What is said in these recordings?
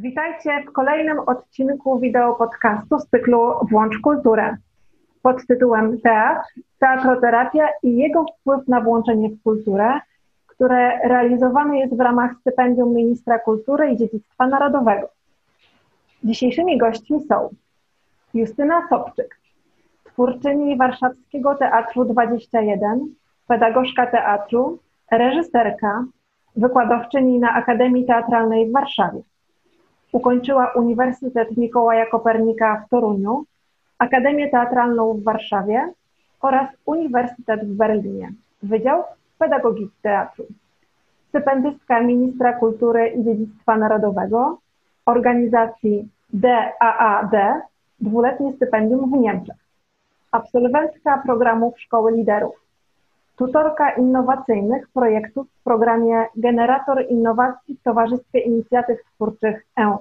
Witajcie w kolejnym odcinku wideo podcastu z cyklu Włącz Kulturę pod tytułem Teatr, Teatroterapia i jego wpływ na włączenie w kulturę, które realizowane jest w ramach stypendium Ministra Kultury i Dziedzictwa Narodowego. Dzisiejszymi gośćmi są Justyna Sobczyk, twórczyni Warszawskiego Teatru 21, pedagogzka teatru, reżyserka, wykładowczyni na Akademii Teatralnej w Warszawie. Ukończyła Uniwersytet Mikołaja Kopernika w Toruniu, Akademię Teatralną w Warszawie oraz Uniwersytet w Berlinie, Wydział Pedagogiki Teatru. Stypendystka Ministra Kultury i Dziedzictwa Narodowego, organizacji DAAD, dwuletnie stypendium w Niemczech. Absolwentka programów Szkoły Liderów. Tutorka innowacyjnych projektów w programie Generator Innowacji w Towarzystwie Inicjatyw Twórczych E.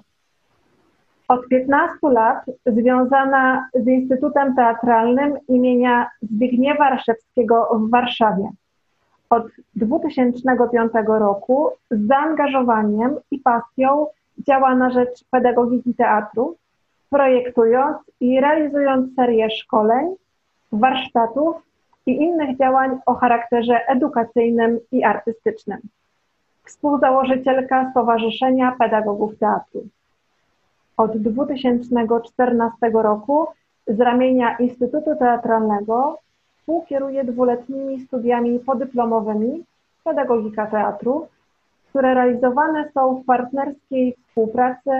Od 15 lat związana z Instytutem Teatralnym imienia Zbigniewa Raszewskiego w Warszawie. Od 2005 roku z zaangażowaniem i pasją działa na rzecz pedagogiki teatru, projektując i realizując serię szkoleń, warsztatów i innych działań o charakterze edukacyjnym i artystycznym. Współzałożycielka Stowarzyszenia Pedagogów Teatru. Od 2014 roku z ramienia Instytutu Teatralnego współkieruje dwuletnimi studiami podyplomowymi Pedagogika Teatru, które realizowane są w partnerskiej współpracy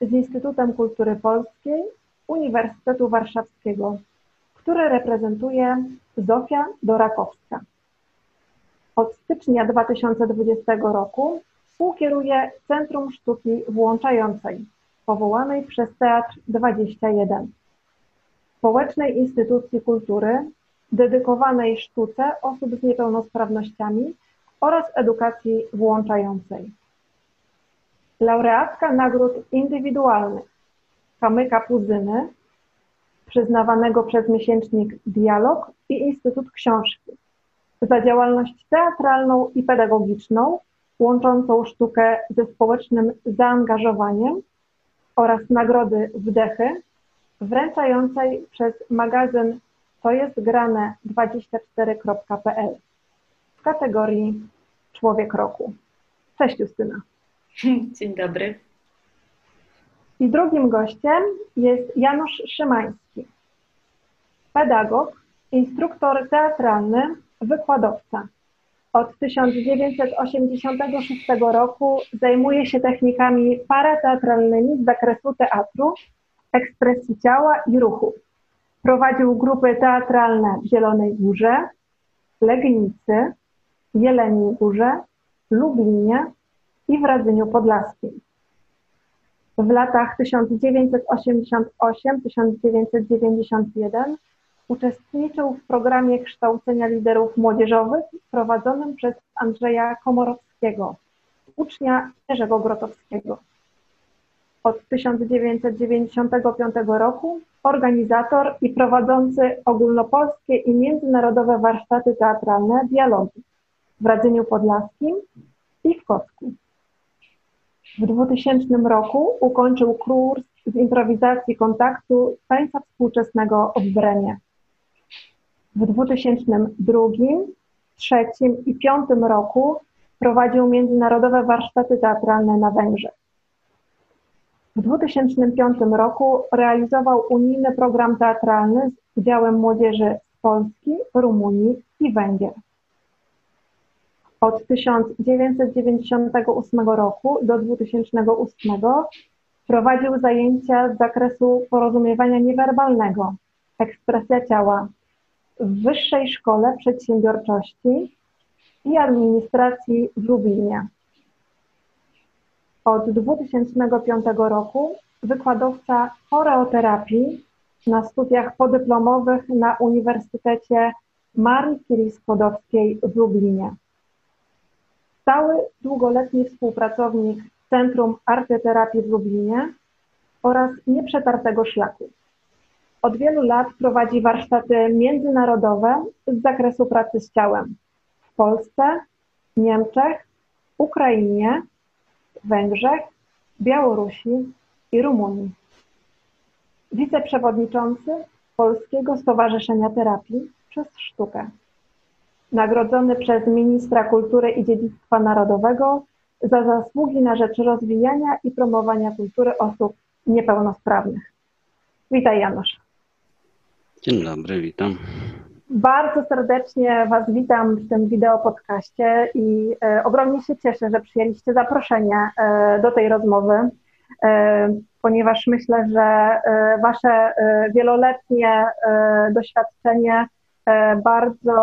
z Instytutem Kultury Polskiej Uniwersytetu Warszawskiego, który reprezentuje Zofia Dorakowska. Od stycznia 2020 roku współkieruje Centrum Sztuki Włączającej, powołanej przez Teatr 21, społecznej instytucji kultury dedykowanej sztuce osób z niepełnosprawnościami oraz edukacji włączającej. Laureatka nagród indywidualnych Kamyka Puzyny, przyznawanego przez miesięcznik Dialog i Instytut Książki za działalność teatralną i pedagogiczną, łączącą sztukę ze społecznym zaangażowaniem oraz nagrody Wdechy, wręczającej przez magazyn To jest grane 24.pl w kategorii Człowiek Roku. Cześć Justyna. Dzień dobry. I drugim gościem jest Janusz Szymański, pedagog, instruktor teatralny, wykładowca. Od 1986 roku zajmuje się technikami parateatralnymi z zakresu teatru, ekspresji ciała i ruchu. Prowadził grupy teatralne w Zielonej Górze, Legnicy, Jeleniej Górze, Lublinie i w Radzyniu Podlaskim. W latach 1988-1991 uczestniczył w programie kształcenia liderów młodzieżowych prowadzonym przez Andrzeja Komorowskiego, ucznia Jerzego Grotowskiego. Od 1995 roku organizator i prowadzący ogólnopolskie i międzynarodowe warsztaty teatralne Dialogi w Radzyniu Podlaskim i w Kocku. W 2000 roku ukończył kurs z improwizacji kontaktu tańca współczesnego w Brenie. W 2002, 2003 i 2005 roku prowadził międzynarodowe warsztaty teatralne na Węgrzech. W 2005 roku realizował unijny program teatralny z udziałem młodzieży z Polski, Rumunii i Węgier. Od 1998 roku do 2008 prowadził zajęcia z zakresu porozumiewania niewerbalnego, ekspresja ciała w Wyższej Szkole Przedsiębiorczości i Administracji w Lublinie. Od 2005 roku wykładowca choreoterapii na studiach podyplomowych na Uniwersytecie Marii Curie Skłodowskiej w Lublinie. Stały długoletni współpracownik Centrum Arteterapii w Lublinie oraz Nieprzetartego Szlaku. Od wielu lat prowadzi warsztaty międzynarodowe z zakresu pracy z ciałem w Polsce, Niemczech, Ukrainie, Węgrzech, Białorusi i Rumunii. Wiceprzewodniczący Polskiego Stowarzyszenia Terapii przez Sztukę. Nagrodzony przez ministra kultury i dziedzictwa narodowego za zasługi na rzecz rozwijania i promowania kultury osób niepełnosprawnych. Witaj Janusz. Dzień dobry, witam. Bardzo serdecznie Was witam w tym wideo podcaście i e, ogromnie się cieszę, że przyjęliście zaproszenie e, do tej rozmowy, e, ponieważ myślę, że e, Wasze e, wieloletnie e, doświadczenie bardzo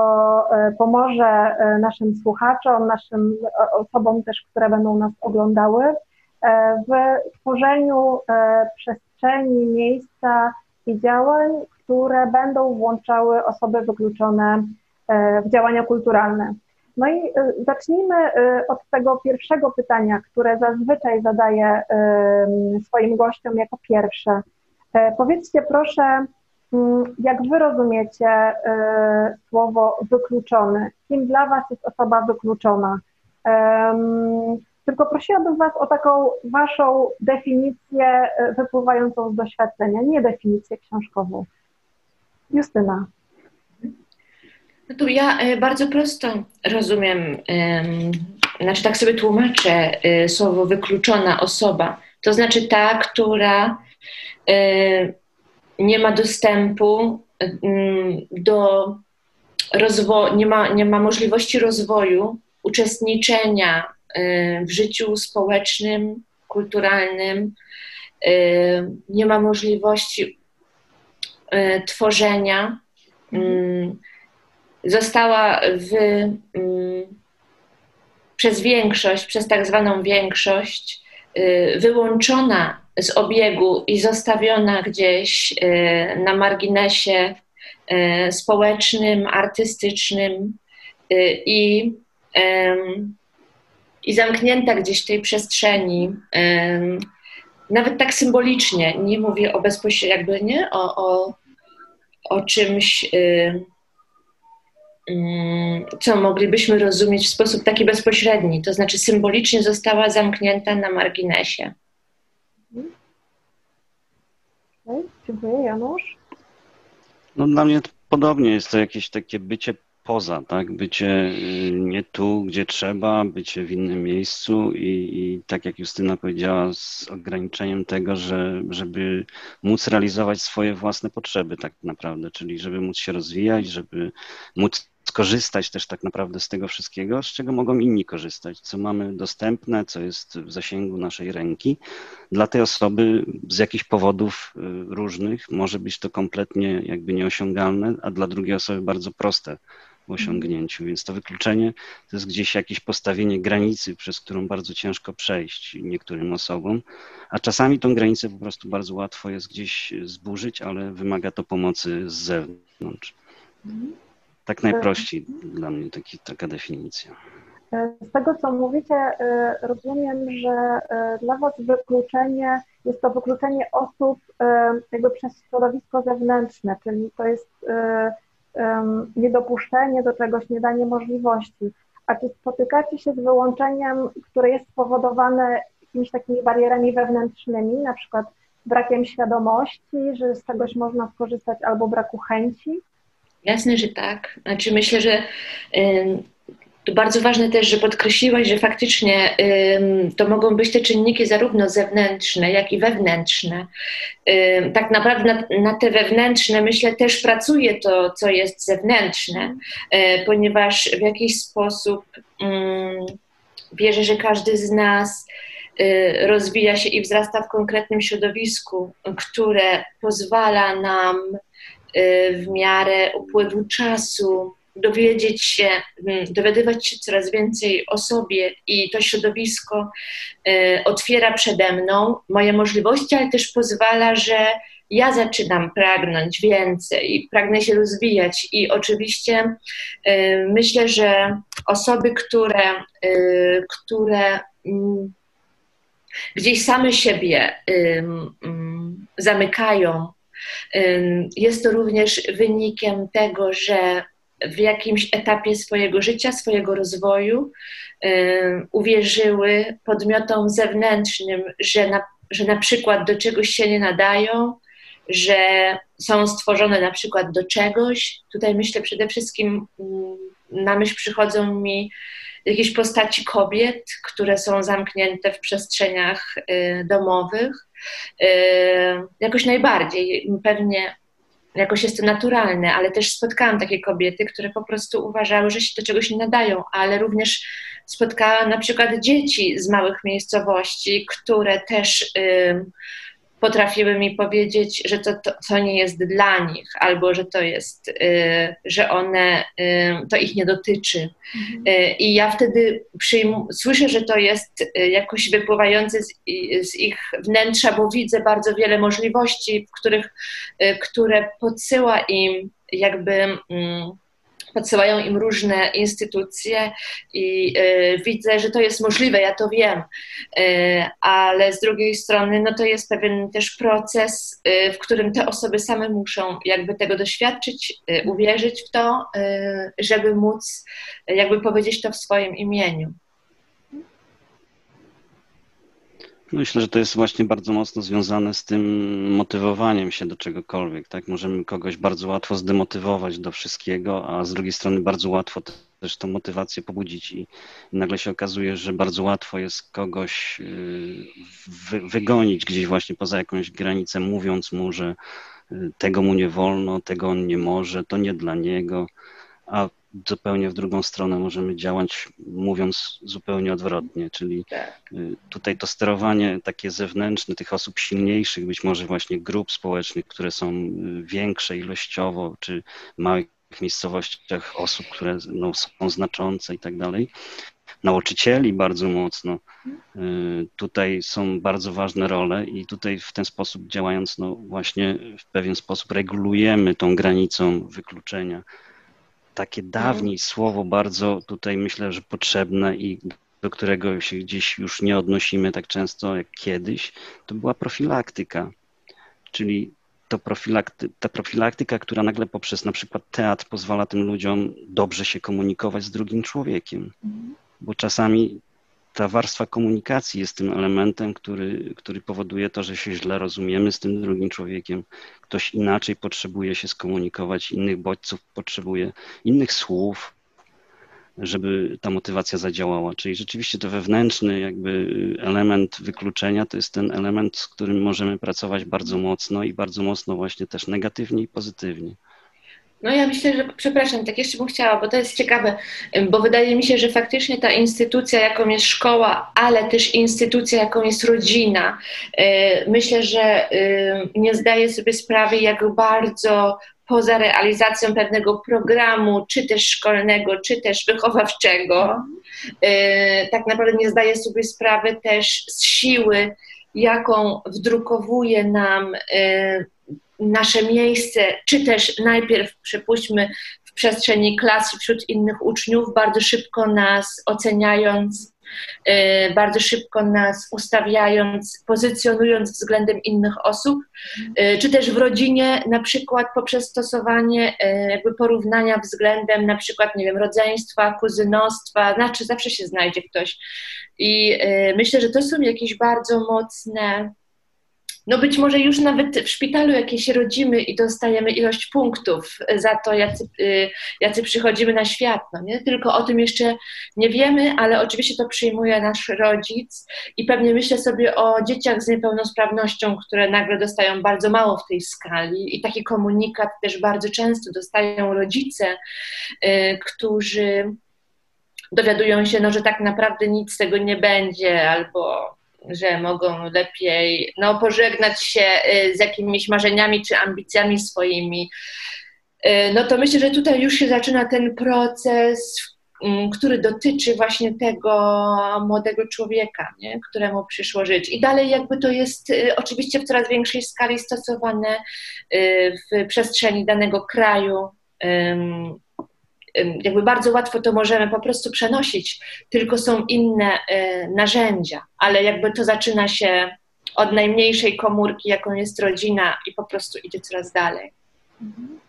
pomoże naszym słuchaczom, naszym osobom też, które będą nas oglądały, w tworzeniu przestrzeni, miejsca i działań, które będą włączały osoby wykluczone e, w działania kulturalne. No i e, zacznijmy e, od tego pierwszego pytania, które zazwyczaj zadaję swoim gościom jako pierwsze. Powiedzcie proszę, mm, jak wy rozumiecie słowo wykluczony? Kim dla was jest osoba wykluczona? Tylko prosiłabym Was o taką Waszą definicję wypływającą z doświadczenia, nie definicję książkową. Justyna. No ja e, bardzo prosto rozumiem, znaczy tak sobie tłumaczę e, słowo wykluczona osoba. To znaczy ta, która e, nie ma dostępu do rozwoju, nie ma, nie ma możliwości rozwoju, uczestniczenia w życiu społecznym, kulturalnym, nie ma możliwości tworzenia mm, została w, mm, przez większość, przez tak zwaną większość, y, wyłączona z obiegu i zostawiona gdzieś y, na marginesie społecznym, artystycznym i, i zamknięta gdzieś w tej przestrzeni nawet tak symbolicznie, nie mówię o bezpośrednio, jakby nie, o, o, o czymś, y, mm, co moglibyśmy rozumieć w sposób taki bezpośredni, to znaczy symbolicznie została zamknięta na marginesie. Okay, dziękuję. Janusz? No dla mnie podobnie jest to jakieś takie bycie poza, tak? Bycie y, nie tu, gdzie trzeba, bycie w innym miejscu i, i, tak jak Justyna powiedziała, z ograniczeniem tego, że, żeby móc realizować swoje własne potrzeby tak naprawdę, czyli żeby móc się rozwijać, żeby móc skorzystać też tak naprawdę z tego wszystkiego, z czego mogą inni korzystać, co mamy dostępne, co jest w zasięgu naszej ręki. Dla tej osoby z jakichś powodów y, różnych może być to kompletnie jakby nieosiągalne, a dla drugiej osoby bardzo proste osiągnięciu. Więc to wykluczenie to jest gdzieś jakieś postawienie granicy, przez którą bardzo ciężko przejść niektórym osobom, a czasami tą granicę po prostu bardzo łatwo jest gdzieś zburzyć, ale wymaga to pomocy z zewnątrz. Tak najprościej dla mnie taki, taka definicja. Z tego, co mówicie, e, rozumiem, że e, dla Was wykluczenie jest to wykluczenie osób e, jakby przez środowisko zewnętrzne, czyli to jest niedopuszczenie do czegoś, nie danie możliwości. A czy spotykacie się z wyłączeniem, które jest spowodowane jakimiś takimi barierami wewnętrznymi, na przykład brakiem świadomości, że z czegoś można skorzystać albo braku chęci? Jasne, że tak. Znaczy myślę, że to bardzo ważne też, że podkreśliłaś, że faktycznie to mogą być te czynniki zarówno zewnętrzne, jak i wewnętrzne. tak naprawdę na, te wewnętrzne, myślę, też pracuje to, co jest zewnętrzne, y, ponieważ w jakiś sposób wierzę, że każdy z nas y, rozwija się i wzrasta w konkretnym środowisku, które pozwala nam y, w miarę upływu czasu, dowiedzieć się, mm, dowiadywać się coraz więcej o sobie i to środowisko y, otwiera przede mną moje możliwości, ale też pozwala, że ja zaczynam pragnąć więcej i pragnę się rozwijać. I oczywiście y, myślę, że osoby, które, y, które mm, gdzieś same siebie mm, zamykają, jest to również wynikiem tego, że w jakimś etapie swojego życia, swojego rozwoju uwierzyły podmiotom zewnętrznym, że na, że na przykład do czegoś się nie nadają, że są stworzone na przykład do czegoś. Tutaj myślę przede wszystkim mm, na myśl przychodzą mi jakieś postaci kobiet, które są zamknięte w przestrzeniach y, domowych. Y, jakoś najbardziej, pewnie jakoś jest to naturalne, ale też spotkałam takie kobiety, które po prostu uważały, że się do czegoś nie nadają, ale również spotkałam na przykład dzieci z małych miejscowości, które też potrafiły mi powiedzieć, że to, to, to, nie jest dla nich, albo że to jest, y, że one, y, to ich nie dotyczy. Mhm. Y, I ja wtedy słyszę, że to jest y, jakoś wypływające z, z, ich wnętrza, bo widzę bardzo wiele możliwości, w których, y, które podsyła im jakby mm, podsyłają im różne instytucje i y, widzę, że to jest możliwe, ja to wiem, y, ale z drugiej strony no to jest pewien też proces, y, w którym te osoby same muszą jakby tego doświadczyć, uwierzyć w to, żeby móc jakby powiedzieć to w swoim imieniu. Myślę, że to jest właśnie bardzo mocno związane z tym motywowaniem się do czegokolwiek. Tak? Możemy kogoś bardzo łatwo zdemotywować do wszystkiego, a z drugiej strony bardzo łatwo też tą motywację pobudzić i, nagle się okazuje, że bardzo łatwo jest kogoś y, wy, wygonić gdzieś właśnie poza jakąś granicę, mówiąc mu, że y, tego mu nie wolno, tego on nie może, to nie dla niego, a zupełnie w drugą stronę możemy działać, mówiąc zupełnie odwrotnie, czyli tak. y, tutaj to sterowanie takie zewnętrzne tych osób silniejszych, być może właśnie grup społecznych, które są y, większe ilościowo, czy małych miejscowościach osób, które no, są znaczące i tak dalej. Nauczycieli bardzo mocno. Y, tutaj są bardzo ważne role i tutaj w ten sposób działając, no właśnie w pewien sposób regulujemy tą granicą wykluczenia takie mhm. dawniej słowo bardzo tutaj myślę, że potrzebne i do którego się gdzieś już nie odnosimy tak często jak kiedyś, to była profilaktyka. Czyli to profilakty, ta profilaktyka, która nagle poprzez na przykład teatr pozwala tym ludziom dobrze się komunikować z drugim człowiekiem. Mhm. Bo czasami ta warstwa komunikacji jest tym elementem, który, który powoduje to, że się źle rozumiemy z tym drugim człowiekiem. Ktoś inaczej potrzebuje się skomunikować, innych bodźców potrzebuje, innych słów, żeby ta motywacja zadziałała. Czyli rzeczywiście to wewnętrzny jakby element wykluczenia to jest ten element, z którym możemy pracować bardzo mocno i bardzo mocno właśnie też negatywnie i pozytywnie. No ja myślę, że, przepraszam, tak jeszcze bym chciała, bo to jest ciekawe, bo wydaje mi się, że faktycznie ta instytucja, jaką jest szkoła, ale też instytucja, jaką jest rodzina, y, myślę, że nie zdaje sobie sprawy, jak bardzo poza realizacją pewnego programu, czy też szkolnego, czy też wychowawczego, y, tak naprawdę nie zdaje sobie sprawy też z siły, jaką wdrukowuje nam nasze miejsce, czy też najpierw przypuśćmy w przestrzeni klasy wśród innych uczniów, bardzo szybko nas oceniając, y, bardzo szybko nas ustawiając, pozycjonując względem innych osób, y, czy też w rodzinie na przykład poprzez stosowanie y, jakby porównania względem na przykład, nie wiem, rodzeństwa, kuzynostwa, znaczy zawsze się znajdzie ktoś. I myślę, że to są jakieś bardzo mocne no być może już nawet w szpitalu jakieś rodzimy i dostajemy ilość punktów za to, jacy, y, jacy przychodzimy na świat. No nie? Tylko o tym jeszcze nie wiemy, ale oczywiście to przyjmuje nasz rodzic i pewnie myślę sobie o dzieciach z niepełnosprawnością, które nagle dostają bardzo mało w tej skali i taki komunikat też bardzo często dostają rodzice, y, którzy dowiadują się, no, że tak naprawdę nic z tego nie będzie albo że mogą lepiej no, pożegnać się y, z jakimiś marzeniami czy ambicjami swoimi. Y, no to myślę, że tutaj już się zaczyna ten proces, mm, który dotyczy właśnie tego młodego człowieka, nie? któremu przyszło żyć. I dalej jakby to jest y, oczywiście w coraz większej skali stosowane w przestrzeni danego kraju, jakby bardzo łatwo to możemy po prostu przenosić, tylko są inne e, narzędzia, ale jakby to zaczyna się od najmniejszej komórki, jaką jest rodzina i po prostu idzie coraz dalej. Mhm.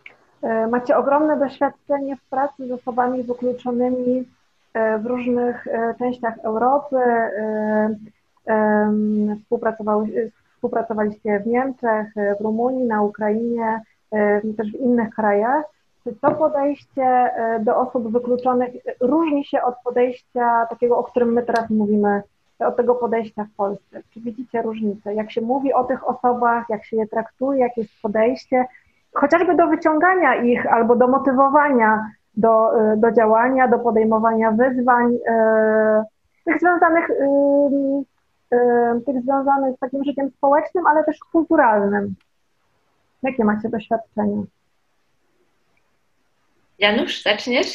Macie ogromne doświadczenie w pracy z osobami wykluczonymi w różnych częściach Europy. Współpracowaliście w Niemczech, w Rumunii, na Ukrainie, też w innych krajach. Czy to podejście do osób wykluczonych różni się od podejścia takiego, o którym my teraz mówimy, od tego podejścia w Polsce? Czy widzicie różnicę? Jak się mówi o tych osobach, jak się je traktuje, jakie jest podejście, chociażby do wyciągania ich albo do motywowania do, do działania, do podejmowania wyzwań, e, tych związanych, e, e, tych związanych z takim życiem społecznym, ale też kulturalnym. Jakie macie doświadczenia? Janusz, zaczniesz?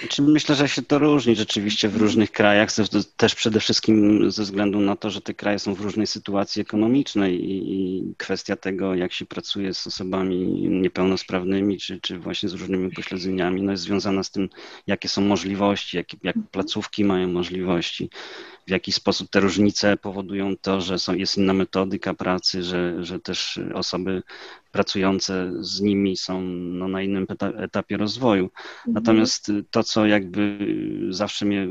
Znaczy, myślę, że się to różni rzeczywiście w różnych krajach, też przede wszystkim ze względu na to, że te kraje są w różnej sytuacji ekonomicznej i, kwestia tego, jak się pracuje z osobami niepełnosprawnymi, czy, czy właśnie z różnymi upośledzeniami, no jest związana z tym, jakie są możliwości, jak, jak placówki mają możliwości w jaki sposób te różnice powodują to, że są, jest inna metodyka pracy, że, że też osoby pracujące z nimi są no, na innym etapie rozwoju. Mhm. Natomiast to, co jakby zawsze mnie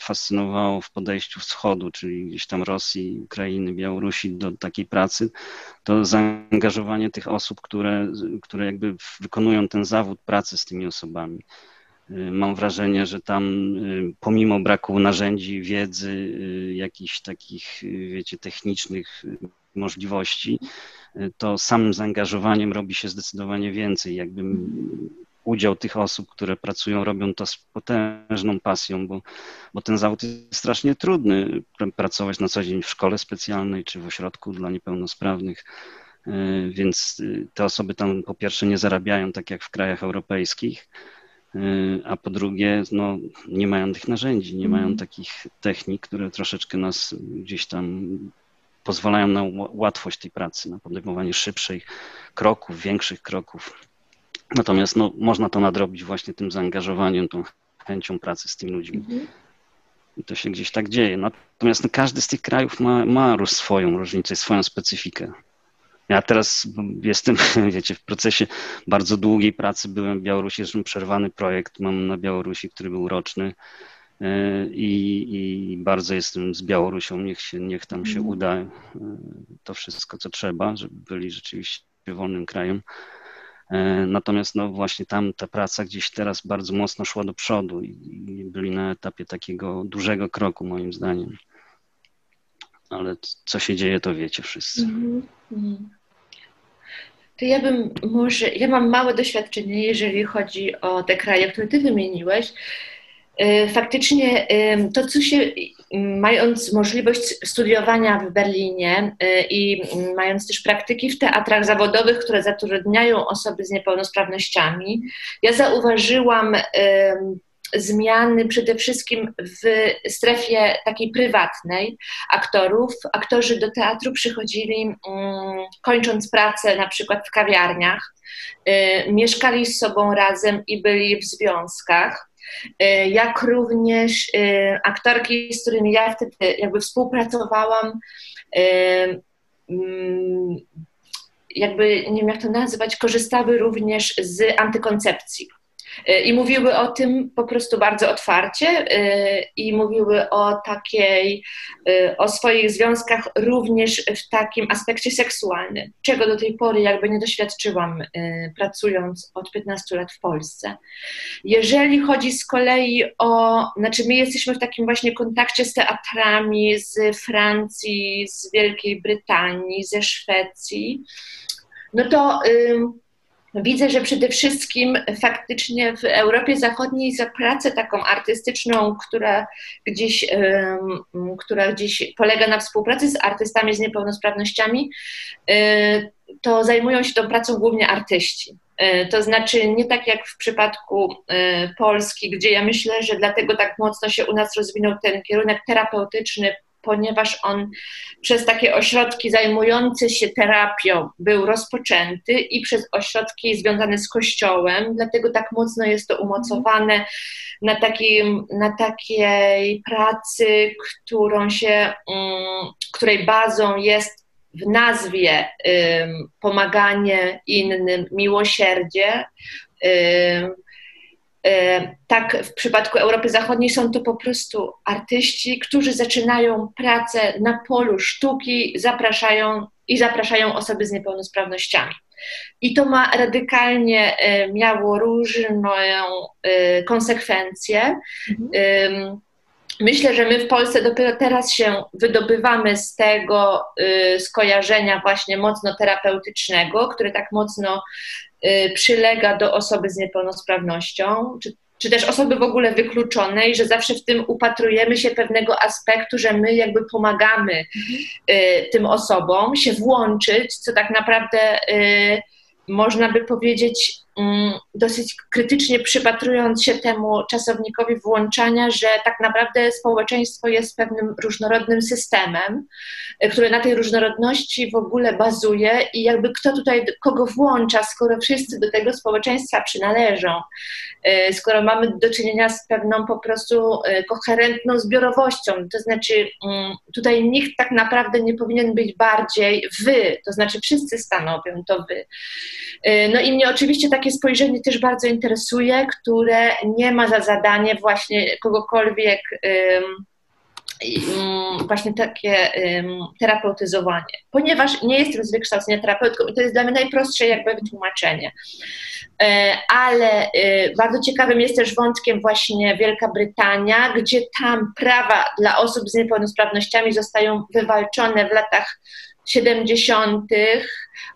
fascynowało w podejściu wschodu, czyli gdzieś tam Rosji, Ukrainy, Białorusi do takiej pracy, to zaangażowanie tych osób, które, które jakby wykonują ten zawód pracy z tymi osobami. Y, mam wrażenie, że tam y, pomimo braku narzędzi, wiedzy, y, jakichś takich, wiecie, technicznych możliwości, to samym zaangażowaniem robi się zdecydowanie więcej. Jakby udział tych osób, które pracują, robią to z potężną pasją, bo, bo ten zawód jest strasznie trudny. Pracować na co dzień w szkole specjalnej czy w ośrodku dla niepełnosprawnych. Więc te osoby tam po pierwsze nie zarabiają tak jak w krajach europejskich, a po drugie, no, nie mają tych narzędzi, nie mają mhm. takich technik, które troszeczkę nas gdzieś tam pozwalają na łatwość tej pracy, na podejmowanie szybszych kroków, większych kroków. Natomiast no, można to nadrobić właśnie tym zaangażowaniem, tą chęcią pracy z tymi ludźmi. Mhm. I to się gdzieś tak dzieje. Natomiast no, każdy z tych krajów ma, ma swoją różnicę, swoją specyfikę. Ja teraz jestem, wiecie, w procesie bardzo długiej pracy. Byłem w Białorusi, zresztą przerwany projekt mam na Białorusi, który był roczny. E, I, I, bardzo jestem z Białorusią. Niech, się, niech tam się mhm. uda e, to wszystko, co trzeba, żeby byli rzeczywiście wolnym krajem. E, natomiast no właśnie tam ta praca gdzieś teraz bardzo mocno szła do przodu i, i byli na etapie takiego dużego kroku, moim zdaniem. Ale co się dzieje, to wiecie wszyscy. Mm -hmm to ja bym może, ja mam małe doświadczenie, jeżeli chodzi o te kraje, które ty wymieniłeś. E, faktycznie to, co się, mając możliwość studiowania w Berlinie e, i mając też praktyki w teatrach zawodowych, które zatrudniają osoby z niepełnosprawnościami, ja zauważyłam zmiany przede wszystkim w strefie takiej prywatnej aktorów. Aktorzy do teatru przychodzili mm, kończąc pracę na przykład w kawiarniach, y, mieszkali z sobą razem i byli w związkach y, jak również y, aktorki, z którymi ja wtedy jakby współpracowałam, mm, jakby nie wiem jak to nazywać, korzystały również z antykoncepcji. Y, I mówiły o tym po prostu bardzo otwarcie y, i mówiły o takiej, y, o swoich związkach również w takim aspekcie seksualnym, czego do tej pory jakby nie doświadczyłam pracując od 15 lat w Polsce. Jeżeli chodzi z kolei o, znaczy my jesteśmy w takim właśnie kontakcie z teatrami z Francji, z Wielkiej Brytanii, ze Szwecji, no to Widzę, że przede wszystkim faktycznie w Europie Zachodniej za pracę taką artystyczną, która gdzieś, która gdzieś polega na współpracy z artystami z niepełnosprawnościami, y, to zajmują się tą pracą głównie artyści. Y, to znaczy nie tak jak w przypadku y, Polski, gdzie ja myślę, że dlatego tak mocno się u nas rozwinął ten kierunek terapeutyczny, ponieważ on przez takie ośrodki zajmujące się terapią był rozpoczęty i przez ośrodki związane z Kościołem, dlatego tak mocno jest to umocowane na, takim, na takiej pracy, którą się, um, której bazą jest w nazwie pomaganie innym, miłosierdzie. Tak, w przypadku Europy Zachodniej są to po prostu artyści, którzy zaczynają pracę na polu sztuki, zapraszają i zapraszają osoby z niepełnosprawnościami. I to ma radykalnie miało różną konsekwencje. Mhm. Myślę, że my w Polsce dopiero teraz się wydobywamy z tego y, skojarzenia właśnie mocno terapeutycznego, które tak mocno przylega do osoby z niepełnosprawnością, czy, czy też osoby w ogóle wykluczonej, że zawsze w tym upatrujemy się pewnego aspektu, że my jakby pomagamy y, tym osobom się włączyć, co tak naprawdę można by powiedzieć, dosyć krytycznie przypatrując się temu czasownikowi włączania, że tak naprawdę społeczeństwo jest pewnym różnorodnym systemem, e, który na tej różnorodności w ogóle bazuje i jakby kto tutaj kogo włącza, skoro wszyscy do tego społeczeństwa przynależą, e, skoro mamy do czynienia z pewną po prostu e, koherentną zbiorowością, to znaczy mm, tutaj nikt tak naprawdę nie powinien być bardziej wy, to znaczy wszyscy stanowią to wy. No i mnie oczywiście takie spojrzenie też bardzo interesuje, które nie ma za zadanie właśnie kogokolwiek właśnie takie terapeutyzowanie, ponieważ nie jestem z wykształcenia terapeutką i to jest dla mnie najprostsze jakby wytłumaczenie. E, ale y, bardzo ciekawym jest też wątkiem właśnie Wielka Brytania, gdzie tam prawa dla osób z niepełnosprawnościami zostają wywalczone w latach 70.,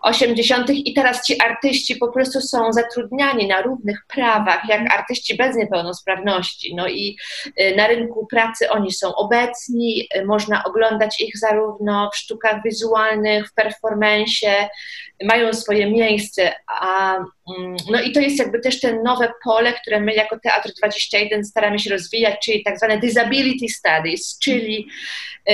80. i teraz ci artyści po prostu są zatrudniani na równych prawach jak artyści bez niepełnosprawności. No i y, na rynku pracy oni są obecni, y, można oglądać ich zarówno w sztukach wizualnych, w performensie, mają swoje miejsce. A, mm, no i to jest jakby też ten nowe pole, które my jako Teatr 21 staramy się rozwijać, czyli tak zwane disability studies, czyli y,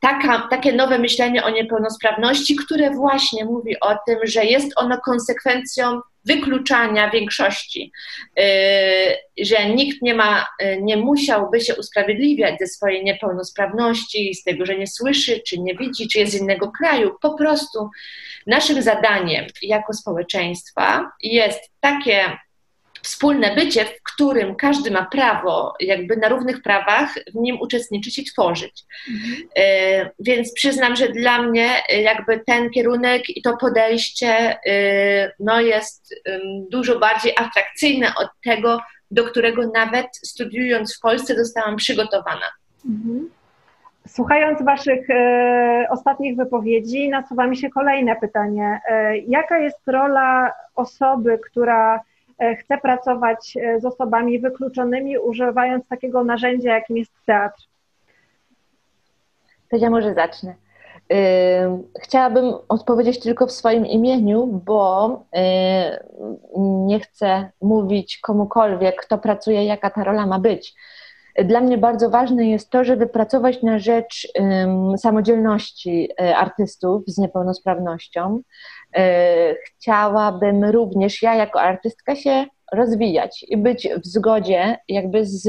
taka, takie nowe myślenie o niepełnosprawności, które właśnie mówi o tym, że jest ono konsekwencją wykluczania większości, yy, że nikt nie ma, yy, nie musiałby się usprawiedliwiać ze swojej niepełnosprawności, z tego, że nie słyszy, czy nie widzi, czy jest z innego kraju. Po prostu naszym zadaniem jako społeczeństwa jest takie wspólne bycie, w którym każdy ma prawo, jakby na równych prawach w nim uczestniczyć i tworzyć. Mhm. E, więc przyznam, że dla mnie e, jakby ten kierunek i to podejście e, no, jest dużo bardziej atrakcyjne od tego, do którego nawet studiując w Polsce zostałam przygotowana. Mhm. Słuchając Waszych e, ostatnich wypowiedzi, nasuwa mi się kolejne pytanie. E, jaka jest rola osoby, która chce pracować e, z osobami wykluczonymi, używając takiego narzędzia, jakim jest teatr? To ja może zacznę. Chciałabym odpowiedzieć tylko w swoim imieniu, bo nie chcę mówić komukolwiek, kto pracuje, jaka ta rola ma być. Dla mnie bardzo ważne jest to, żeby pracować na rzecz samodzielności e, artystów z niepełnosprawnością, E, chciałabym również ja jako artystka się rozwijać i być w zgodzie jakby z,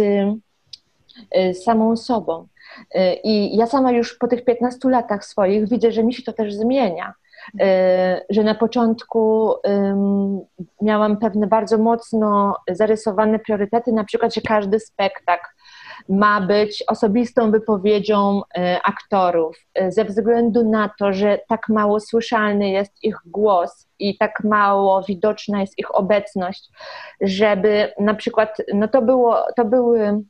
e, samą sobą. E, I ja sama już po tych 15 latach swoich widzę, że mi się to też zmienia. Że na początku miałam pewne bardzo mocno zarysowane priorytety, na przykład, że każdy spektakl ma być osobistą wypowiedzią e, aktorów, e, ze względu na to, że tak mało słyszalny jest ich głos i tak mało widoczna jest ich obecność, żeby na przykład, no to, było, to były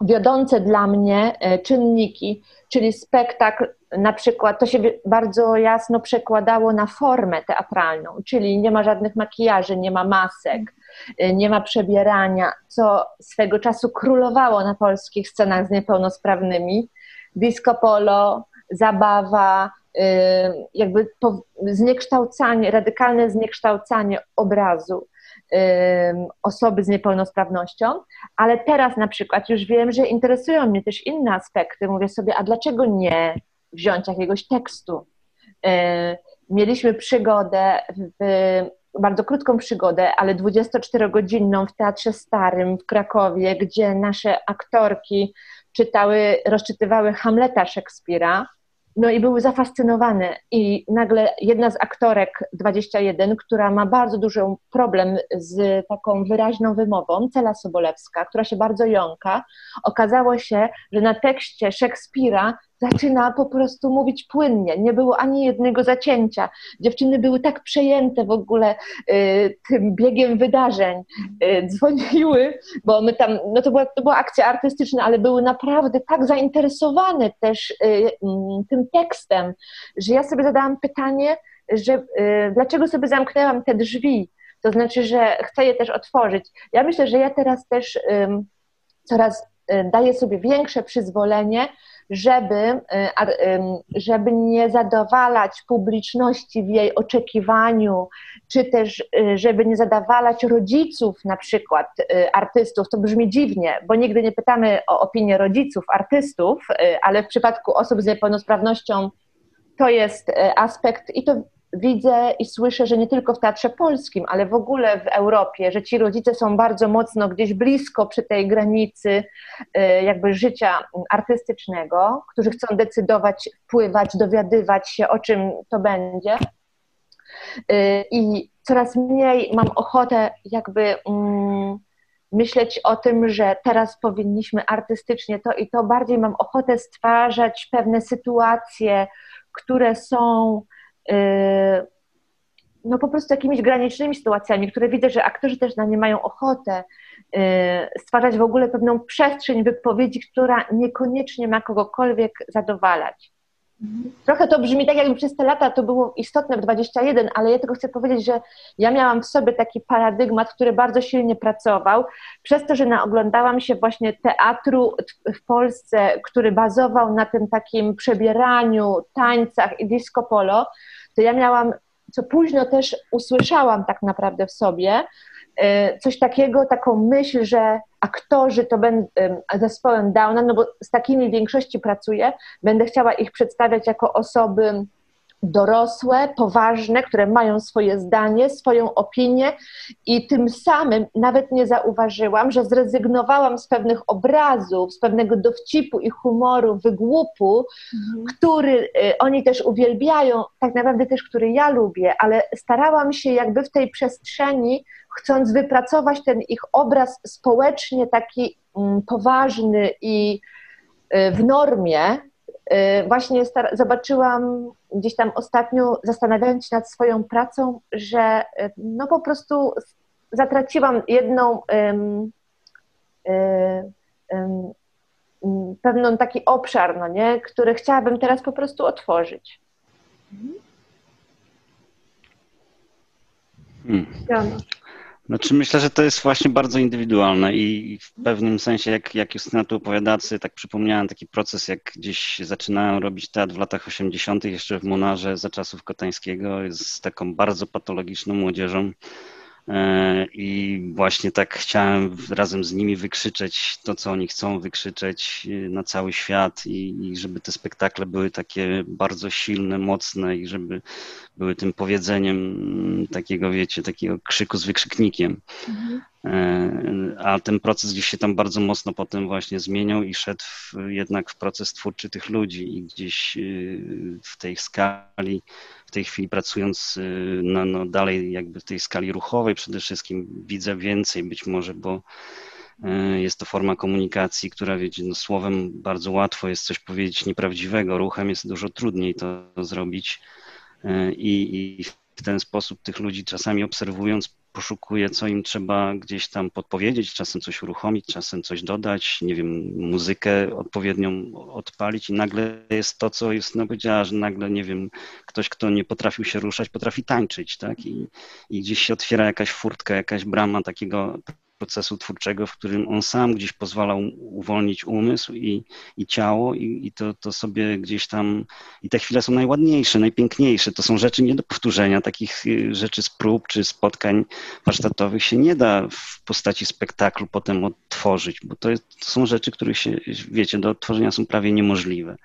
wiodące dla mnie e, czynniki, czyli spektakl, na przykład, to się bardzo jasno przekładało na formę teatralną, czyli nie ma żadnych makijaży, nie ma masek, nie ma przebierania, co swego czasu królowało na polskich scenach z niepełnosprawnymi. Disco polo, zabawa, y, jakby zniekształcanie, radykalne zniekształcanie obrazu y, osoby z niepełnosprawnością, ale teraz na przykład już wiem, że interesują mnie też inne aspekty. Mówię sobie, a dlaczego nie wziąć jakiegoś tekstu? Mieliśmy przygodę w bardzo krótką przygodę, ale 24-godzinną w Teatrze Starym w Krakowie, gdzie nasze aktorki czytały, rozczytywały Hamleta Szekspira. no i były zafascynowane. I nagle jedna z aktorek 21, która ma bardzo duży problem z taką wyraźną wymową, Cela Sobolewska, która się bardzo jąka, okazało się, że na tekście Szekspira zaczyna po prostu mówić płynnie. Nie było ani jednego zacięcia. Dziewczyny były tak przejęte w ogóle y, tym biegiem wydarzeń. Y, dzwoniły, bo my tam, no to była, to była akcja artystyczna, ale były naprawdę tak zainteresowane też y, mm, tym tekstem, że ja sobie zadałam pytanie, że y, dlaczego sobie zamknęłam te drzwi? To znaczy, że chcę je też otworzyć. Ja myślę, że ja teraz też coraz y, daję sobie większe przyzwolenie żeby, y, żeby nie zadowalać publiczności w jej oczekiwaniu, czy też y, żeby nie zadawalać rodziców na przykład y, artystów. To brzmi dziwnie, bo nigdy nie pytamy o opinię rodziców artystów, ale w przypadku osób z niepełnosprawnością to jest aspekt i to widzę i słyszę, że nie tylko w Teatrze Polskim, ale w ogóle w Europie, że ci rodzice są bardzo mocno gdzieś blisko przy tej granicy y, jakby życia artystycznego, którzy chcą decydować, wpływać, dowiadywać się, o czym to będzie. Y, I coraz mniej mam ochotę jakby mm, myśleć o tym, że teraz powinniśmy artystycznie to i to, bardziej mam ochotę stwarzać pewne sytuacje, które są no po prostu jakimiś granicznymi sytuacjami, które widzę, że aktorzy też na nie mają ochotę, yy, stwarzać w ogóle pewną przestrzeń wypowiedzi, która niekoniecznie ma kogokolwiek zadowalać. Trochę to brzmi tak, jakby przez te lata to było istotne w 21, ale ja tylko chcę powiedzieć, że ja miałam w sobie taki paradygmat, który bardzo silnie pracował, przez to, że naoglądałam się właśnie teatru w Polsce, który bazował na tym takim przebieraniu, tańcach i disco polo, to ja miałam, co późno też usłyszałam tak naprawdę w sobie, y, coś takiego, taką myśl, że aktorzy to będą zespołem Downa, no bo z takimi większości pracuję, będę chciała ich przedstawiać jako osoby dorosłe, poważne, które mają swoje zdanie, swoją opinię i tym samym nawet nie zauważyłam, że zrezygnowałam z pewnych obrazów, z pewnego dowcipu i humoru, wygłupu, mhm. który y, oni też uwielbiają, tak naprawdę też który ja lubię, ale starałam się jakby w tej przestrzeni, chcąc wypracować ten ich obraz społecznie taki mm, poważny i y, w normie, Y, właśnie zobaczyłam gdzieś tam ostatnio, zastanawiając się nad swoją pracą, że no po prostu zatraciłam jedną um, um, um, pewną taki obszar, no nie, który chciałabym teraz po prostu otworzyć. Hmm. Znaczy myślę, że to jest właśnie bardzo indywidualne i w pewnym sensie, jak, jak Justyna tu opowiada, tak przypomniałem taki proces, jak gdzieś zaczynałem robić teatr w latach 80. jeszcze w Monarze za czasów Kotańskiego z taką bardzo patologiczną młodzieżą, I właśnie tak chciałem razem z nimi wykrzyczeć to, co oni chcą wykrzyczeć e, na cały świat i, i, żeby te spektakle były takie bardzo silne, mocne i żeby były tym powiedzeniem takiego, wiecie, takiego krzyku z wykrzyknikiem. Mhm. E, a ten proces gdzieś się tam bardzo mocno potem właśnie zmieniał i szedł w, jednak w proces twórczy tych ludzi i gdzieś w tej skali w tej chwili pracując no, no dalej jakby w tej skali ruchowej przede wszystkim widzę więcej być może, bo y, jest to forma komunikacji, która wiecie, no słowem bardzo łatwo jest coś powiedzieć nieprawdziwego, ruchem jest dużo trudniej to zrobić y, i, i w ten sposób tych ludzi czasami obserwując poszukuje, co im trzeba gdzieś tam podpowiedzieć, czasem coś uruchomić, czasem coś dodać, nie wiem, muzykę odpowiednią odpalić i nagle jest to, co jest, no powiedziała, że nagle, nie wiem, ktoś, kto nie potrafił się ruszać, potrafi tańczyć, tak? I, i gdzieś się otwiera jakaś furtka, jakaś brama takiego procesu twórczego, w którym on sam gdzieś pozwalał uwolnić umysł i, i ciało i, i to, to sobie gdzieś tam, i te chwile są najładniejsze, najpiękniejsze, to są rzeczy nie do powtórzenia, takich y, rzeczy z prób czy spotkań warsztatowych się nie da w postaci spektaklu potem odtworzyć, bo to, jest, to są rzeczy, których się, wiecie, do odtworzenia są prawie niemożliwe.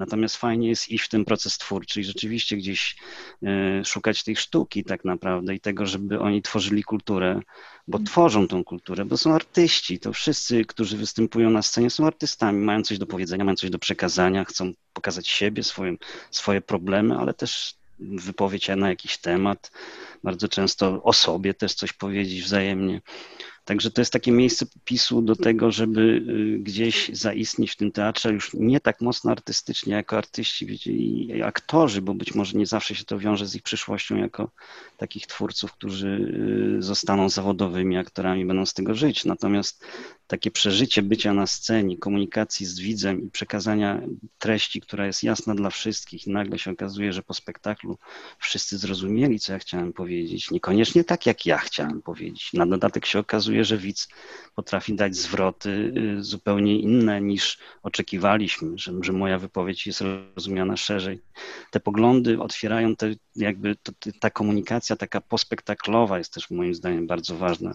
Natomiast fajnie jest iść w ten proces twórczy i rzeczywiście gdzieś e, szukać tej sztuki tak naprawdę i tego, żeby oni tworzyli kulturę, bo mhm. tworzą tą kulturę, bo są artyści. To wszyscy, którzy występują na scenie, są artystami, mają coś do powiedzenia, mają coś do przekazania, chcą pokazać siebie, swoje, swoje problemy, ale też wypowiedź na jakiś temat, bardzo często o sobie też coś powiedzieć wzajemnie. Także to jest takie miejsce popisu do tego, żeby y, gdzieś zaistnieć w tym teatrze już nie tak mocno artystycznie jako artyści wiecie, i aktorzy, bo być może nie zawsze się to wiąże z ich przyszłością jako takich twórców, którzy y, zostaną zawodowymi aktorami, będą z tego żyć. Natomiast takie przeżycie bycia na scenie, komunikacji z widzem i przekazania treści, która jest jasna dla wszystkich, i nagle się okazuje, że po spektaklu wszyscy zrozumieli, co ja chciałem powiedzieć. Niekoniecznie tak, jak ja chciałem powiedzieć. Na dodatek się okazuje, że widz potrafi dać zwroty y, zupełnie inne niż oczekiwaliśmy, że, że moja wypowiedź jest rozumiana szerzej. Te poglądy otwierają te, jakby to, ta komunikacja taka pospektaklowa jest też moim zdaniem bardzo ważna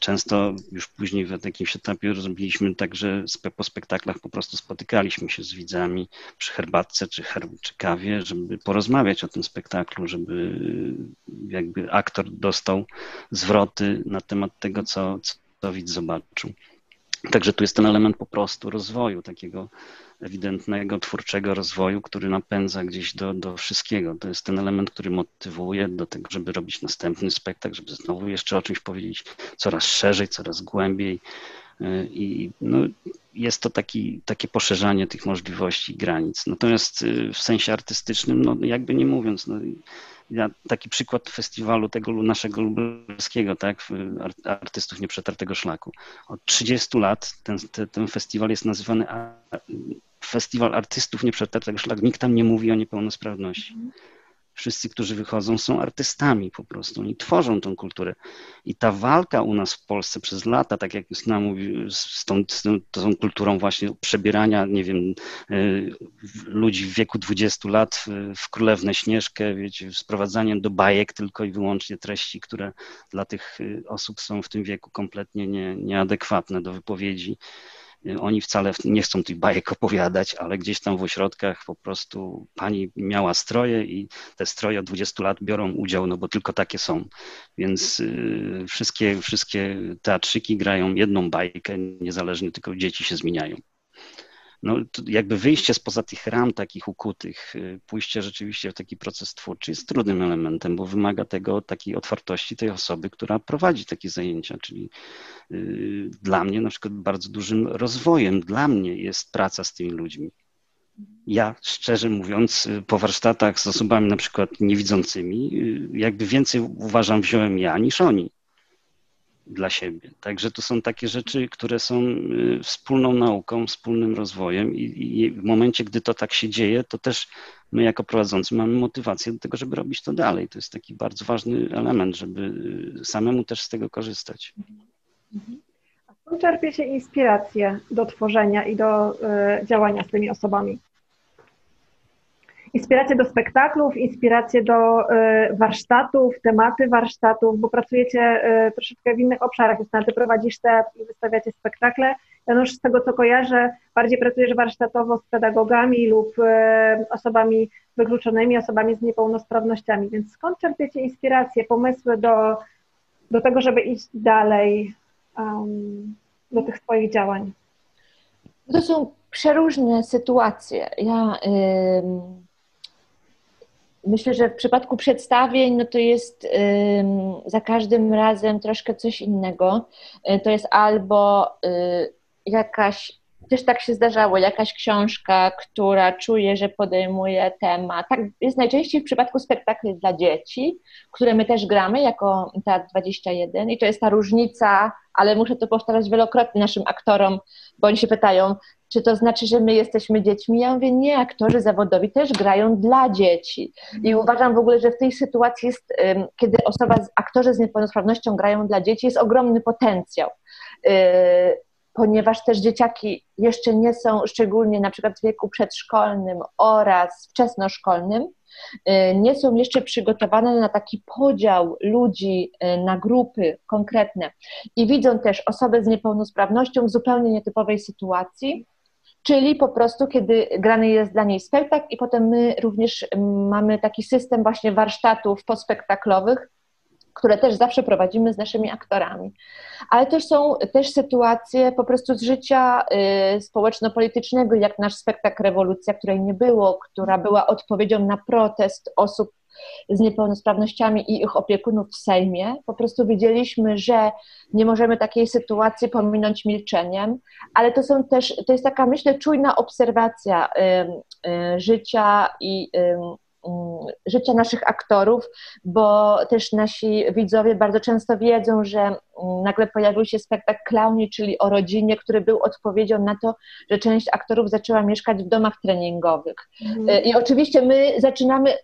często już później w jakimś etapie robiliśmy tak, że po spektaklach po prostu spotykaliśmy się z widzami przy herbatce czy, czy kawie, żeby porozmawiać o tym spektaklu, żeby jakby aktor dostał zwroty na temat tego, co, co widz zobaczył. Także tu jest ten element po prostu rozwoju, takiego ewidentnego, twórczego rozwoju, który napędza gdzieś do, do wszystkiego. To jest ten element, który motywuje do tego, żeby robić następny spektakl, żeby znowu jeszcze o czymś powiedzieć coraz szerzej, coraz głębiej. Y, I no, jest to taki, takie poszerzanie tych możliwości granic. Natomiast y, w sensie artystycznym, no, jakby nie mówiąc, no, ja, taki przykład festiwalu tego naszego lubelskiego, tak, artystów nieprzetartego szlaku. Od 30 lat ten, ten, festiwal jest nazywany Festiwal Artystów Nieprzetartego Szlaku. Nikt tam nie mówi o niepełnosprawności. Wszyscy, którzy wychodzą, są artystami po prostu. Oni tworzą tą kulturę. I ta walka u nas w Polsce przez lata, tak jak Justyna mówi, z tą, z tą, kulturą właśnie przebierania, nie wiem, y, ludzi w wieku 20 lat w Królewnę Śnieżkę, wiecie, sprowadzaniem do bajek tylko i wyłącznie treści, które dla tych y, osób są w tym wieku kompletnie nie, nieadekwatne do wypowiedzi. Oni wcale nie chcą tych bajek opowiadać, ale gdzieś tam w ośrodkach po prostu pani miała stroje i te stroje od 20 lat biorą udział, no bo tylko takie są. Więc y, wszystkie, wszystkie teatrzyki grają jedną bajkę, niezależnie, tylko dzieci się zmieniają no, jakby wyjście spoza tych ram takich ukutych, y, pójście rzeczywiście w taki proces twórczy jest trudnym elementem, bo wymaga tego takiej otwartości tej osoby, która prowadzi takie zajęcia, czyli yy, dla mnie na przykład bardzo dużym rozwojem, dla mnie jest praca z tymi ludźmi. Ja, szczerze mówiąc, y, po warsztatach z osobami na przykład niewidzącymi, y, jakby więcej uważam wziąłem ja niż oni dla siebie. Także to są takie rzeczy, które są y, wspólną nauką, wspólnym rozwojem i, i, w momencie, gdy to tak się dzieje, to też my jako prowadzący mamy motywację do tego, żeby robić to dalej. To jest taki bardzo ważny element, żeby y, samemu też z tego korzystać. A skąd czerpiecie inspirację do tworzenia i do y, działania z tymi osobami? Inspiracje do spektaklów, inspiracje do y, warsztatów, tematy warsztatów, bo pracujecie y, troszeczkę w innych obszarach. Jest ty prowadzisz teatr i wystawiacie spektakle. Janusz, z tego co kojarzę, bardziej pracujesz warsztatowo z pedagogami lub y, osobami wykluczonymi, osobami z niepełnosprawnościami. Więc skąd czerpiecie inspiracje, pomysły do, do tego, żeby iść dalej um, do tych swoich działań? To są przeróżne sytuacje. Ja Myślę, że w przypadku przedstawień, no to jest za każdym razem troszkę coś innego. Y, to jest albo y, jakaś, też tak się zdarzało, jakaś książka, która czuje, że podejmuje temat. Tak jest najczęściej w przypadku spektakli dla dzieci, które my też gramy jako Teatr 21 i to jest ta różnica, ale muszę to powtarzać wielokrotnie naszym aktorom, bo oni się pytają, czy to znaczy, że my jesteśmy dziećmi? Ja mówię, nie, aktorzy zawodowi też grają dla dzieci. I uważam w ogóle, że w tej sytuacji jest, kiedy osoba, aktorzy z niepełnosprawnością grają dla dzieci, jest ogromny potencjał. Y, ponieważ też dzieciaki jeszcze nie są, szczególnie na przykład w wieku przedszkolnym oraz wczesnoszkolnym, y, nie są jeszcze przygotowane na taki podział ludzi y, na grupy konkretne. I widzą też osoby z niepełnosprawnością w zupełnie nietypowej sytuacji, czyli po prostu kiedy grany jest dla niej spektakl i potem my również mamy taki system właśnie warsztatów pospektaklowych, które też zawsze prowadzimy z naszymi aktorami. Ale też są też sytuacje po prostu z życia y, społeczno-politycznego, jak nasz spektakl Rewolucja, której nie było, która była odpowiedzią na protest osób z niepełnosprawnościami i ich opiekunów w Sejmie. Po prostu wiedzieliśmy, że nie możemy takiej sytuacji pominąć milczeniem, ale to są też, to jest taka, myślę, czujna obserwacja y, y, życia i y, życia naszych aktorów, bo też nasi widzowie bardzo często wiedzą, że mm, nagle pojawił się spektakl Clowni, czyli o rodzinie, który był odpowiedzią na to, że część aktorów zaczęła mieszkać w domach treningowych. Mhm. I oczywiście my zaczynamy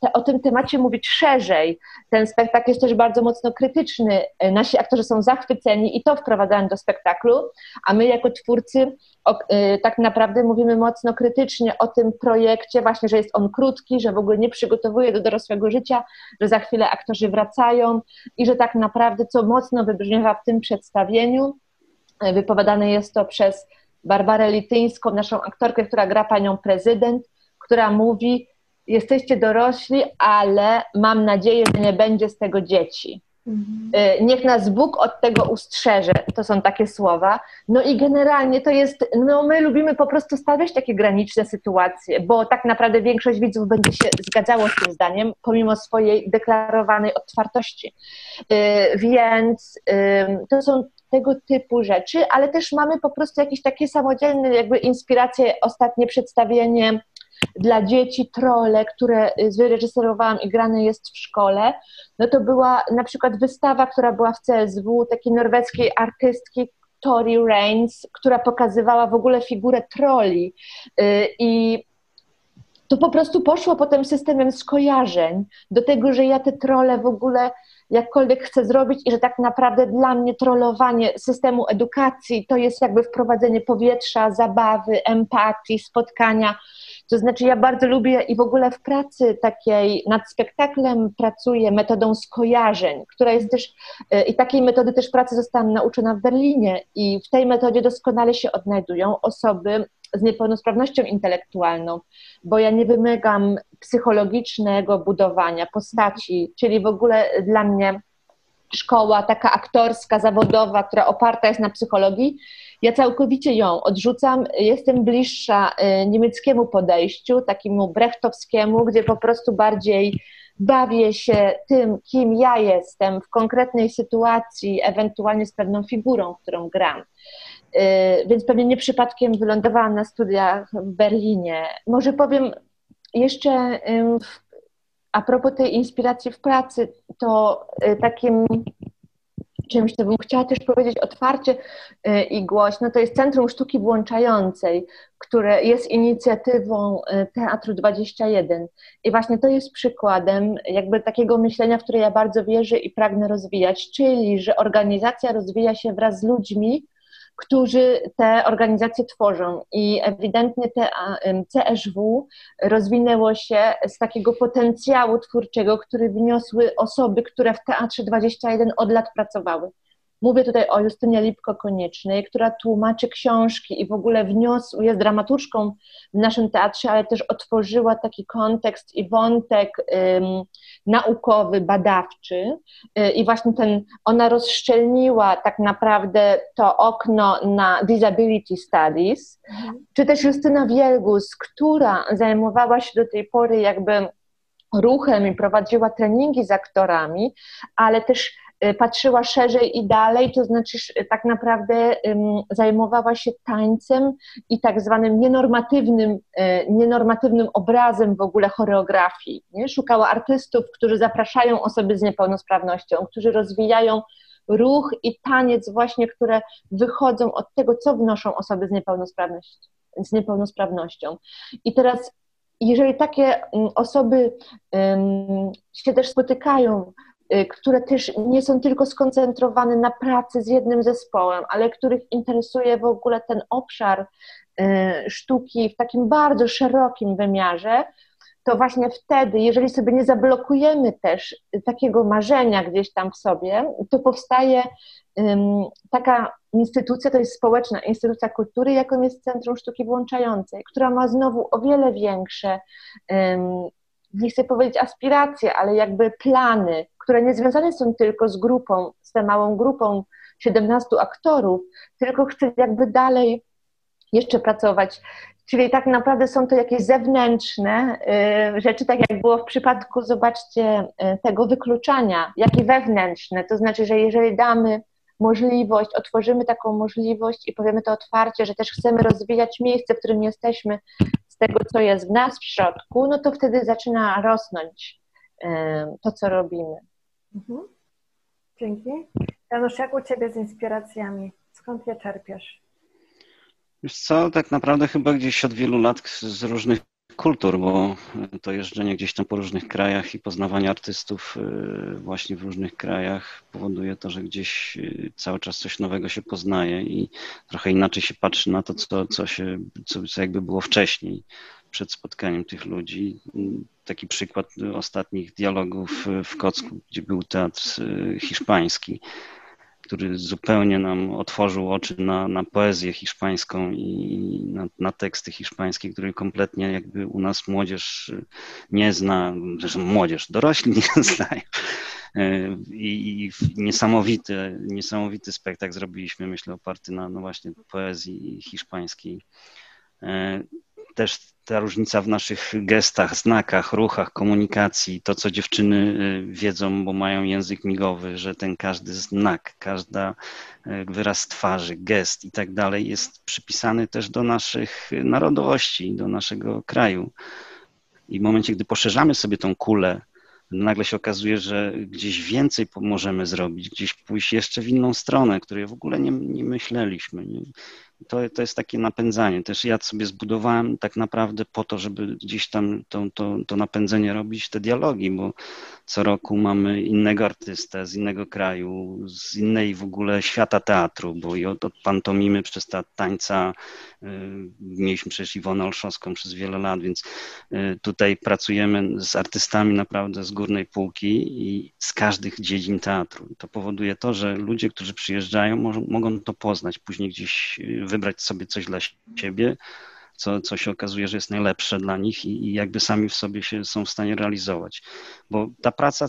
te, o tym temacie mówić szerzej. Ten spektakl jest też bardzo mocno krytyczny. Nasi aktorzy są zachwyceni i to wprowadzałem do spektaklu, a my jako twórcy o, y, tak naprawdę mówimy mocno krytycznie o tym projekcie, właśnie, że jest on krótki, że w ogóle nie przygotowuje do dorosłego życia, że za chwilę aktorzy wracają i że tak naprawdę, co mocno wybrzmiewa w tym przedstawieniu, y, wypowiadane jest to przez Barbarę Lityńską, naszą aktorkę, która gra panią prezydent, która mówi: Jesteście dorośli, ale mam nadzieję, że nie będzie z tego dzieci. Mhm. Y, niech nas Bóg od tego ustrzeże. To są takie słowa. No i generalnie to jest, no my lubimy po prostu stawiać takie graniczne sytuacje, bo tak naprawdę większość widzów będzie się zgadzało z tym zdaniem, pomimo swojej deklarowanej otwartości. Y, więc to są tego typu rzeczy, ale też mamy po prostu jakieś takie samodzielne jakby inspiracje, ostatnie przedstawienie dla dzieci trole, które wyreżyserowałam i grane jest w szkole, no to była na przykład wystawa, która była w CSW, takiej norweskiej artystki, Tori Reigns, która pokazywała w ogóle figurę troli. Y, i to po prostu poszło potem systemem skojarzeń do tego, że ja te trole w ogóle jakkolwiek chcę zrobić i że tak naprawdę dla mnie trollowanie systemu edukacji to jest jakby wprowadzenie powietrza, zabawy, empatii, spotkania. To znaczy, ja bardzo lubię i w ogóle w pracy takiej nad spektaklem pracuję metodą skojarzeń, która jest też, e, i takiej metody też pracy zostałam nauczona w Berlinie, i w tej metodzie doskonale się odnajdują osoby z niepełnosprawnością intelektualną, bo ja nie wymagam psychologicznego budowania postaci, czyli w ogóle dla mnie szkoła taka aktorska, zawodowa, która oparta jest na psychologii, ja całkowicie ją odrzucam. Jestem bliższa y, niemieckiemu podejściu, takiemu brechtowskiemu, gdzie po prostu bardziej bawię się tym, kim ja jestem w konkretnej sytuacji, ewentualnie z pewną figurą, którą gram. Y, więc pewnie nie przypadkiem wylądowałam na studiach w Berlinie. Może powiem jeszcze a propos tej inspiracji w pracy, to y, takim czymś, co bym chciała też powiedzieć otwarcie y, i głośno, to jest Centrum Sztuki Włączającej, które jest inicjatywą Teatru 21. I właśnie to jest przykładem jakby takiego myślenia, w które ja bardzo wierzę i pragnę rozwijać, czyli że organizacja rozwija się wraz z ludźmi, którzy te organizacje tworzą. I ewidentnie te CSW rozwinęło się z takiego potencjału twórczego, który wniosły osoby, które w Teatrze 21 od lat pracowały. Mówię tutaj o Justynie Lipko-Koniecznej, która tłumaczy książki i w ogóle wniosł, jest dramaturżką w naszym teatrze, ale też otworzyła taki kontekst i wątek um, naukowy, badawczy y, i właśnie ten, ona rozszczelniła tak naprawdę to okno na disability studies, mhm. czy też Justyna Wielgus, która zajmowała się do tej pory jakby ruchem i prowadziła treningi z aktorami, ale też patrzyła szerzej i dalej, to znaczy tak naprawdę zajmowała się tańcem i tak zwanym nienormatywnym, y, nienormatywnym obrazem w ogóle choreografii. Nie? Szukała artystów, którzy zapraszają osoby z niepełnosprawnością, którzy rozwijają ruch i taniec właśnie, które wychodzą od tego, co wnoszą osoby z niepełnosprawnością. Z niepełnosprawnością. I teraz jeżeli takie osoby um, się też spotykają Y, które też nie są tylko skoncentrowane na pracy z jednym zespołem, ale których interesuje w ogóle ten obszar y, sztuki w takim bardzo szerokim wymiarze, to właśnie wtedy, jeżeli sobie nie zablokujemy też takiego marzenia gdzieś tam w sobie, to powstaje taka instytucja, to jest społeczna instytucja kultury, jaką jest Centrum Sztuki Włączającej, która ma znowu o wiele większe, nie chcę powiedzieć aspiracje, ale jakby plany, które nie związane są tylko z grupą, z tą małą grupą 17 aktorów, tylko chce jakby dalej jeszcze pracować. Czyli tak naprawdę są to jakieś zewnętrzne y, rzeczy, tak jak było w przypadku, zobaczcie, y, tego wykluczania, jak i wewnętrzne. To znaczy, że jeżeli damy możliwość, otworzymy taką możliwość i powiemy to otwarcie, że też chcemy rozwijać miejsce, w którym jesteśmy, tego, co jest w nas w środku, no to wtedy zaczyna rosnąć y, to, co robimy. Mhm. Dzięki. Janusz, jak u Ciebie z inspiracjami? Skąd je czerpiesz? Wiesz co, tak naprawdę chyba gdzieś od wielu lat z różnych kultur, bo to jeżdżenie gdzieś tam po różnych krajach i poznawanie artystów y, właśnie w różnych krajach powoduje to, że gdzieś y, cały czas coś nowego się poznaje i trochę inaczej się patrzy na to, co, co, się, co, co jakby było wcześniej przed spotkaniem tych ludzi. Taki przykład ostatnich dialogów w Kocku, gdzie był teatr y, hiszpański który zupełnie nam otworzył oczy na, na poezję hiszpańską i na, na, teksty hiszpańskie, które kompletnie jakby u nas młodzież nie zna, zresztą młodzież, dorośli nie znają. I, i niesamowity, niesamowity spektakl zrobiliśmy, myślę, oparty na no właśnie poezji hiszpańskiej też ta różnica w naszych gestach, znakach, ruchach, komunikacji, to co dziewczyny y, wiedzą, bo mają język migowy, że ten każdy znak, każda y, wyraz twarzy, gest i tak dalej jest przypisany też do naszych narodowości, do naszego kraju. I w momencie, gdy poszerzamy sobie tą kulę, nagle się okazuje, że gdzieś więcej możemy zrobić, gdzieś pójść jeszcze w inną stronę, której w ogóle nie, nie myśleliśmy. Nie? To, to jest takie napędzanie. Też ja sobie zbudowałem tak naprawdę po to, żeby gdzieś tam to, to, to napędzenie robić, te dialogi, bo co roku mamy innego artystę z innego kraju, z innej w ogóle świata teatru, bo i od, od pantomimy przez ta tańca y, mieliśmy przecież Iwonę Olszowską przez wiele lat, więc y, tutaj pracujemy z artystami naprawdę z górnej półki i z każdych dziedzin teatru. To powoduje to, że ludzie, którzy przyjeżdżają, mogą to poznać, później gdzieś y, wybrać sobie coś dla siebie, co, co się okazuje, że jest najlepsze dla nich i, i jakby sami w sobie się są w stanie realizować. Bo ta praca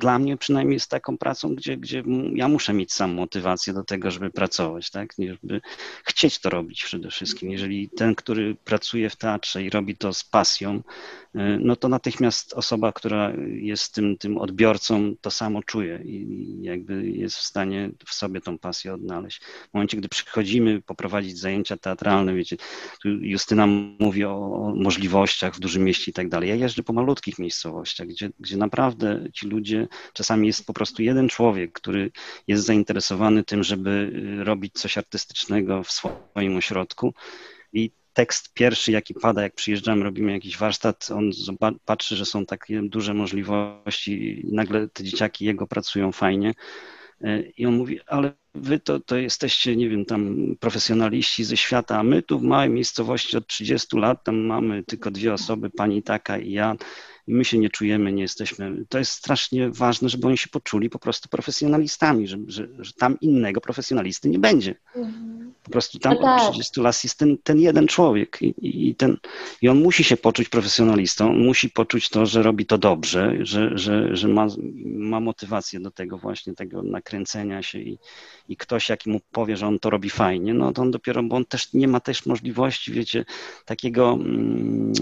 dla mnie przynajmniej jest taką pracą, gdzie, gdzie ja muszę mieć sam motywację do tego, żeby pracować, tak? Żeby chcieć to robić przede wszystkim. Jeżeli ten, który pracuje w teatrze i robi to z pasją, E, no to natychmiast osoba, która jest tym, tym odbiorcą, to samo czuje i jakby jest w stanie w sobie tą pasję odnaleźć. W momencie, gdy przychodzimy poprowadzić zajęcia teatralne, wiecie, tu Justyna mówi o, możliwościach w dużym mieście i tak dalej. Ja jeżdżę po malutkich miejscowościach, gdzie, gdzie naprawdę ci ludzie, czasami jest po prostu jeden człowiek, który jest zainteresowany tym, żeby robić coś artystycznego w swoim ośrodku i tekst pierwszy, jaki pada, jak przyjeżdżamy, robimy jakiś warsztat, on patrzy, że są takie duże możliwości i nagle te dzieciaki jego pracują fajnie. E, I on mówi, ale wy to, to jesteście, nie wiem, tam profesjonaliści ze świata, a my tu w małej miejscowości od 30 lat, tam mamy tylko dwie osoby, pani taka i ja i my się nie czujemy, nie jesteśmy. To jest strasznie ważne, żeby oni się poczuli po prostu profesjonalistami, że, że, że tam innego profesjonalisty nie będzie. Po prostu tam no tak. od 30 lat jest ten, ten jeden człowiek i, i, ten, i on musi się poczuć profesjonalistą, on musi poczuć to, że robi to dobrze, że, że, że ma, ma motywację do tego właśnie, tego nakręcenia się i, i ktoś jak mu powie, że on to robi fajnie, no to on dopiero, bo on też nie ma też możliwości, wiecie, takiego mm,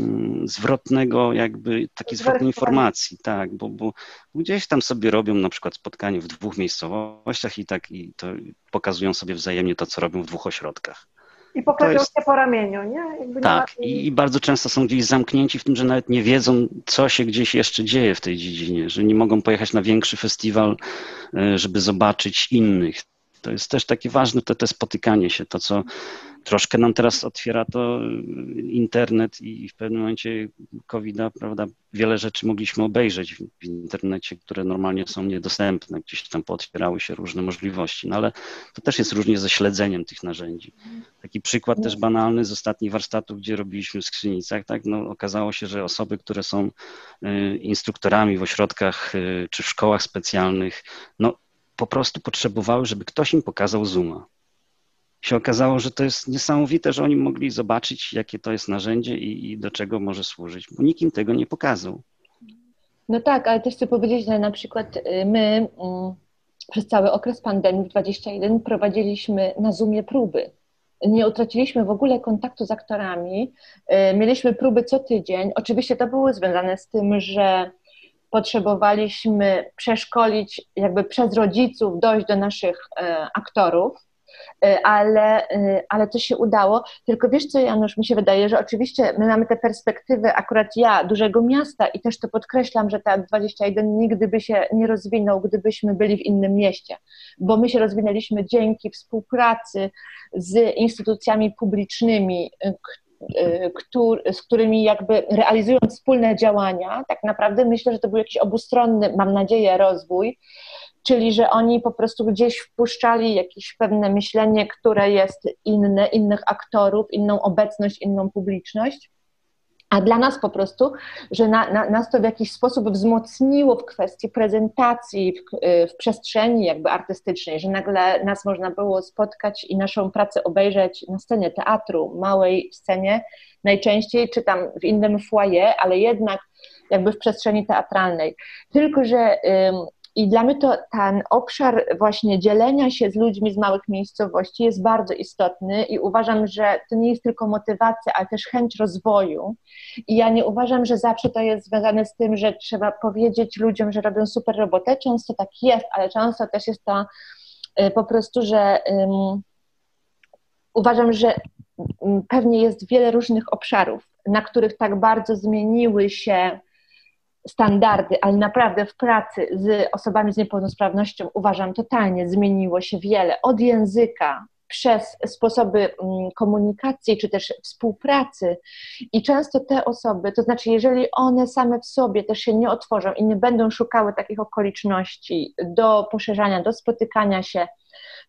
zwrotnego jakby, takiej zwrotnej informacji, tak, bo, bo gdzieś tam sobie robią na przykład spotkanie w dwóch miejscowościach i tak i to pokazują sobie wzajemnie to, co robią w dwóch ośrodkach. I poklepią jest... się po ramieniu, nie? Jakby tak, nie ma... i bardzo często są gdzieś zamknięci w tym, że nawet nie wiedzą, co się gdzieś jeszcze dzieje w tej dziedzinie, że nie mogą pojechać na większy festiwal, e, żeby zobaczyć innych. To jest też takie ważne, to, to spotykanie się, to co troszkę nam teraz otwiera to internet i w pewnym momencie covid prawda, wiele rzeczy mogliśmy obejrzeć w internecie, które normalnie są niedostępne, gdzieś tam pootwierały się różne możliwości, no ale to też jest różnie ze śledzeniem tych narzędzi. Taki przykład też banalny z ostatnich warsztatów, gdzie robiliśmy w skrzynicach, tak, no okazało się, że osoby, które są y, instruktorami w ośrodkach y, czy w szkołach specjalnych, no po prostu potrzebowały, żeby ktoś im pokazał Zooma się okazało, że to jest niesamowite, że oni mogli zobaczyć, jakie to jest narzędzie i, i do czego może służyć, bo nikt im tego nie pokazał. No tak, ale też chcę powiedzieć, że na przykład y, my mm, przez cały okres pandemii w 21 prowadziliśmy na Zoomie próby. Nie utraciliśmy w ogóle kontaktu z aktorami. Y, mieliśmy próby co tydzień. Oczywiście to było związane z tym, że potrzebowaliśmy przeszkolić, jakby przez rodziców dojść do naszych e, aktorów Y, ale, y, ale to się udało. Tylko wiesz co, Janusz, mi się wydaje, że oczywiście my mamy tę perspektywę, akurat ja, dużego miasta i też to podkreślam, że ta 21 nigdy by się nie rozwinął, gdybyśmy byli w innym mieście, bo my się rozwinęliśmy dzięki współpracy z instytucjami publicznymi, y, z którymi jakby realizując wspólne działania, tak naprawdę myślę, że to był jakiś obustronny, mam nadzieję, rozwój, czyli że oni po prostu gdzieś wpuszczali jakieś pewne myślenie, które jest inne, innych aktorów, inną obecność, inną publiczność. A dla nas po prostu, że na, na, nas to w jakiś sposób wzmocniło w kwestii prezentacji w, w, przestrzeni jakby artystycznej, że nagle nas można było spotkać i naszą pracę obejrzeć na scenie teatru, małej scenie, najczęściej czy tam w innym foyer, ale jednak jakby w przestrzeni teatralnej. Tylko, że i dla mnie to ten obszar właśnie dzielenia się z ludźmi z małych miejscowości jest bardzo istotny i uważam, że to nie jest tylko motywacja, ale też chęć rozwoju. I ja nie uważam, że zawsze to jest związane z tym, że trzeba powiedzieć ludziom, że robią super robotę. Często tak jest, ale często też jest to y, po prostu, że um, uważam, że um, pewnie jest wiele różnych obszarów, na których tak bardzo zmieniły się standardy, ale naprawdę w pracy z osobami z niepełnosprawnością uważam totalnie zmieniło się wiele. Od języka przez sposoby mm, komunikacji czy też współpracy. I często te osoby, to znaczy, jeżeli one same w sobie też się nie otworzą i nie będą szukały takich okoliczności do poszerzania, do spotykania się,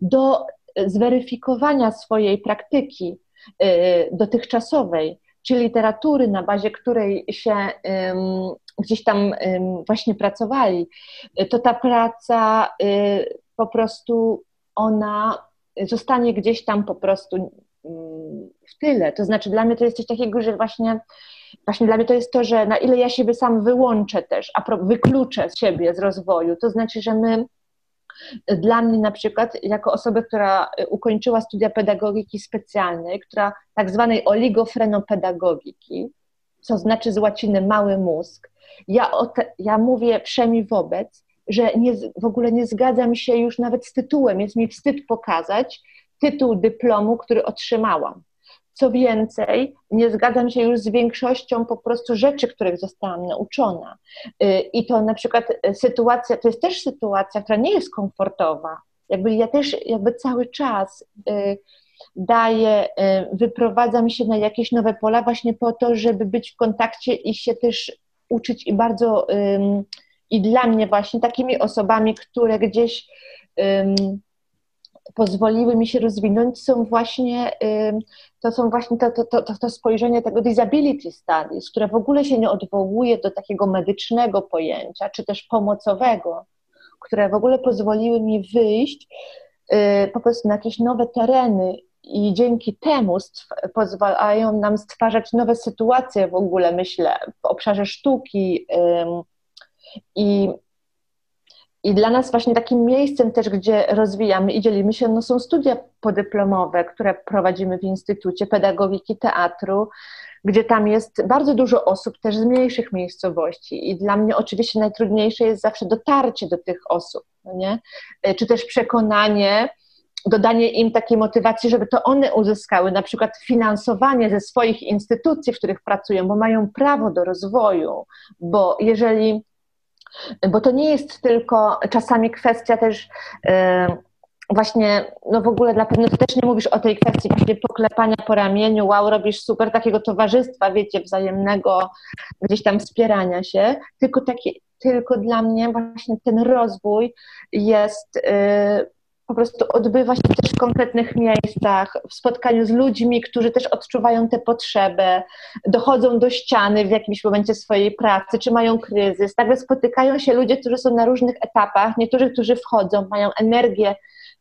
do zweryfikowania swojej praktyki y, dotychczasowej, czy literatury, na bazie której się gdzieś tam właśnie pracowali, to ta praca y, po prostu ona zostanie gdzieś tam po prostu w tyle. To znaczy dla mnie to jest coś takiego, że właśnie, właśnie dla mnie to jest to, że na ile ja siebie sam wyłączę też, a wykluczę siebie z rozwoju, to znaczy, że my dla mnie na przykład, jako osoby, która ukończyła studia pedagogiki specjalnej, która tak zwanej oligofrenopedagogiki, co znaczy z łaciny mały mózg, ja, te, ja mówię wszemi wobec, że nie, w ogóle nie zgadzam się już nawet z tytułem, jest mi wstyd pokazać tytuł dyplomu, który otrzymałam. Co więcej, nie zgadzam się już z większością po prostu rzeczy, których zostałam nauczona. Y, I to na przykład y, sytuacja, to jest też sytuacja, która nie jest komfortowa. Jakby ja też jakby cały czas y, daję, wyprowadzam się na jakieś nowe pola właśnie po to, żeby być w kontakcie i się też uczyć i bardzo i dla mnie właśnie takimi osobami, które gdzieś pozwoliły mi się rozwinąć, są właśnie, to są właśnie to, to, to, to spojrzenie tego disability studies, które w ogóle się nie odwołuje do takiego medycznego pojęcia, czy też pomocowego, które w ogóle pozwoliły mi wyjść y, po prostu na jakieś nowe tereny i dzięki temu pozwalają nam stwarzać nowe sytuacje w ogóle, myślę, w obszarze sztuki. I, I dla nas właśnie takim miejscem też, gdzie rozwijamy i dzielimy się, no są studia podyplomowe, które prowadzimy w Instytucie Pedagogiki Teatru, gdzie tam jest bardzo dużo osób też z mniejszych miejscowości i dla mnie oczywiście najtrudniejsze jest zawsze dotarcie do tych osób, no nie? czy też przekonanie, dodanie im takiej motywacji, żeby to one uzyskały na przykład finansowanie ze swoich instytucji, w których pracują, bo mają prawo do rozwoju, bo jeżeli, bo to nie jest tylko czasami kwestia też właśnie, no w ogóle na pewno ty też nie mówisz o tej kwestii właśnie poklepania po ramieniu, wow, robisz super takiego towarzystwa, wiecie, wzajemnego gdzieś tam wspierania się, tylko taki, tylko dla mnie właśnie ten rozwój jest y, po prostu odbywa się też w konkretnych miejscach, w spotkaniu z ludźmi, którzy też odczuwają tę potrzebę, dochodzą do ściany w jakimś momencie swojej pracy, czy mają kryzys. Nagle spotykają się ludzie, którzy są na różnych etapach, niektórzy, którzy wchodzą, mają energię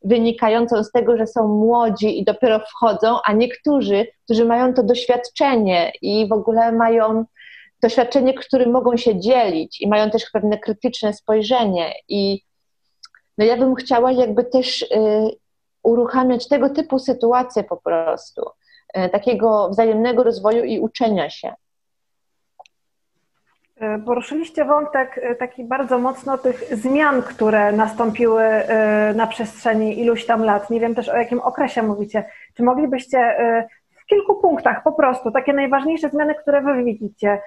wynikającą z tego, że są młodzi i dopiero wchodzą, a niektórzy, którzy mają to doświadczenie i w ogóle mają doświadczenie, którym mogą się dzielić i mają też pewne krytyczne spojrzenie i no ja bym chciała jakby też y, uruchamiać tego typu sytuacje po prostu, y, takiego wzajemnego rozwoju i uczenia się. E, poruszyliście wątek e, taki bardzo mocno tych zmian, które nastąpiły e, na przestrzeni iluś tam lat. Nie wiem też o jakim okresie mówicie. Czy moglibyście kilku punktach po prostu takie najważniejsze zmiany, które wy widzicie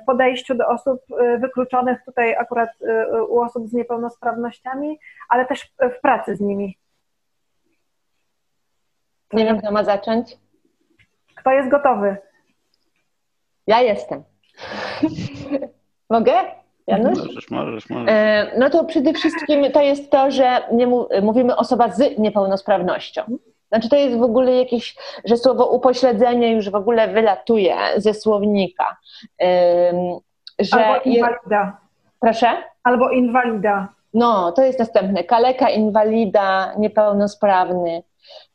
w podejściu do osób wykluczonych, tutaj akurat u osób z niepełnosprawnościami, ale też w pracy z nimi? Nie wiem, kto ma zacząć. Kto jest gotowy? Ja jestem. Mogę? Janusz? Możesz, możesz, możesz. E, no to przede wszystkim to jest to, że nie mówimy osoba z niepełnosprawnością. Znaczy to jest w ogóle jakieś, że słowo upośledzenie już w ogóle wylatuje ze słownika. Że Albo inwalida. Proszę? Albo inwalida. No, to jest następne. Kaleka, inwalida, niepełnosprawny.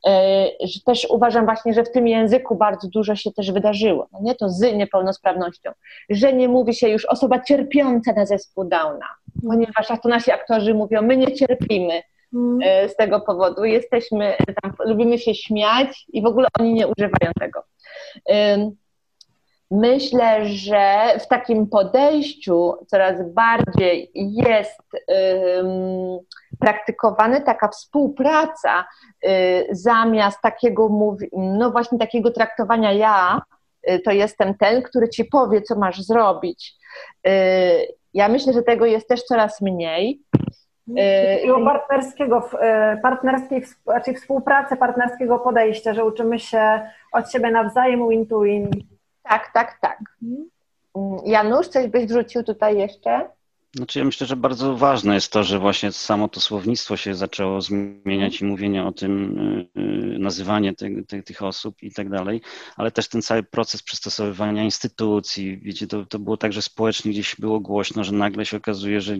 E, że też uważam właśnie, że w tym języku bardzo dużo się też wydarzyło, no nie to z niepełnosprawnością, że nie mówi się już osoba cierpiąca na zespół Downa, ponieważ jak to nasi aktorzy mówią, my nie cierpimy z tego powodu, jesteśmy tam, lubimy się śmiać i w ogóle oni nie używają tego. Myślę, że w takim podejściu coraz bardziej jest praktykowana taka współpraca y, zamiast takiego, no właśnie takiego traktowania ja, y, to jestem ten, który ci powie, co masz zrobić. Ja myślę, że tego jest też coraz mniej. Takiego partnerskiego, partnerskiej, znaczy współpracy, partnerskiego podejścia, że uczymy się od siebie nawzajem win-to-win. Tak, tak, tak. Mhm. Janusz, coś byś wrzucił tutaj jeszcze? Znaczy ja myślę, że bardzo ważne jest to, że właśnie samo to słownictwo się zaczęło zmieniać i mówienie o tym, y, y, nazywanie tych, tych, tych osób i tak dalej, ale też ten cały proces przystosowywania instytucji, wiecie, to, to było tak, że społecznie gdzieś było głośno, że nagle się okazuje, że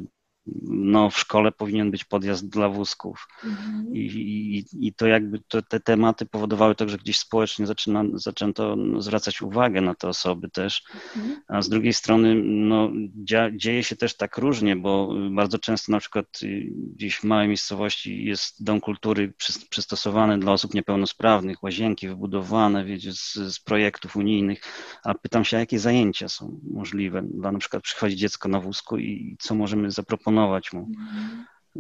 no, w szkole powinien być podjazd dla wózków. Mhm. I, i, I, to jakby to, te tematy powodowały to, że gdzieś społecznie zaczyna, zaczęto zwracać uwagę na te osoby też. Mhm. A z drugiej strony no, dzia, dzieje się też tak różnie, bo bardzo często na przykład y, gdzieś w małej miejscowości jest dom kultury przystosowany dla osób niepełnosprawnych, łazienki wybudowane, wiecie, z, z projektów unijnych, a pytam się, jakie zajęcia są możliwe. Dla na przykład przychodzi dziecko na wózku i co możemy zaproponować zaproponować mu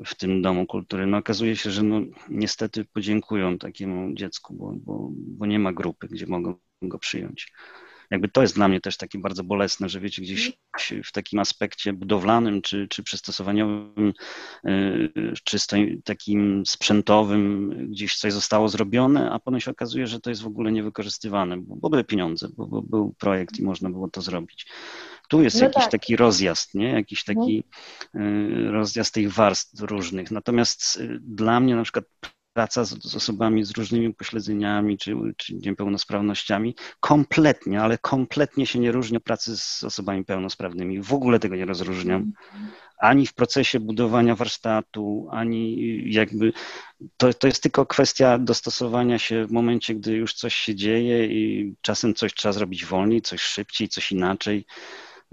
w tym domu kultury. No okazuje się, że no, niestety podziękują takiemu dziecku, bo, bo, bo nie ma grupy, gdzie mogą go przyjąć jakby to jest dla mnie też takie bardzo bolesne, że wiecie, gdzieś w takim aspekcie budowlanym czy, czy przystosowaniowym, y, czy takim sprzętowym gdzieś coś zostało zrobione, a potem się okazuje, że to jest w ogóle niewykorzystywane, bo, bo były pieniądze, bo, bo był projekt i można było to zrobić. Tu jest no jakiś tak. taki rozjazd, nie? Jakiś taki mhm. rozjazd tych warstw różnych. Natomiast y, dla mnie na przykład praca z, z, osobami z różnymi upośledzeniami czy, czy niepełnosprawnościami kompletnie, ale kompletnie się nie różni od pracy z osobami pełnosprawnymi. W ogóle tego nie rozróżniam. Ani w procesie budowania warsztatu, ani jakby to, to jest tylko kwestia dostosowania się w momencie, gdy już coś się dzieje i czasem coś trzeba zrobić wolniej, coś szybciej, coś inaczej.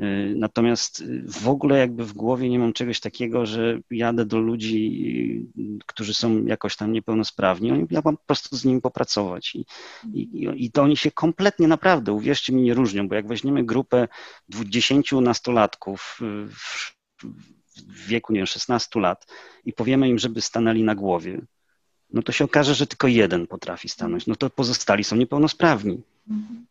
Y, natomiast y, w ogóle jakby w głowie nie mam czegoś takiego, że jadę do ludzi, y, którzy są jakoś tam niepełnosprawni. Ja mam po prostu z nimi popracować. I, i, I to oni się kompletnie naprawdę, uwierzcie mi, nie różnią, bo jak weźmiemy grupę 20 nastolatków w, w wieku, nie wiem, 16 lat i powiemy im, żeby stanęli na głowie, no to się okaże, że tylko jeden potrafi stanąć. No to pozostali są niepełnosprawni. Mhm.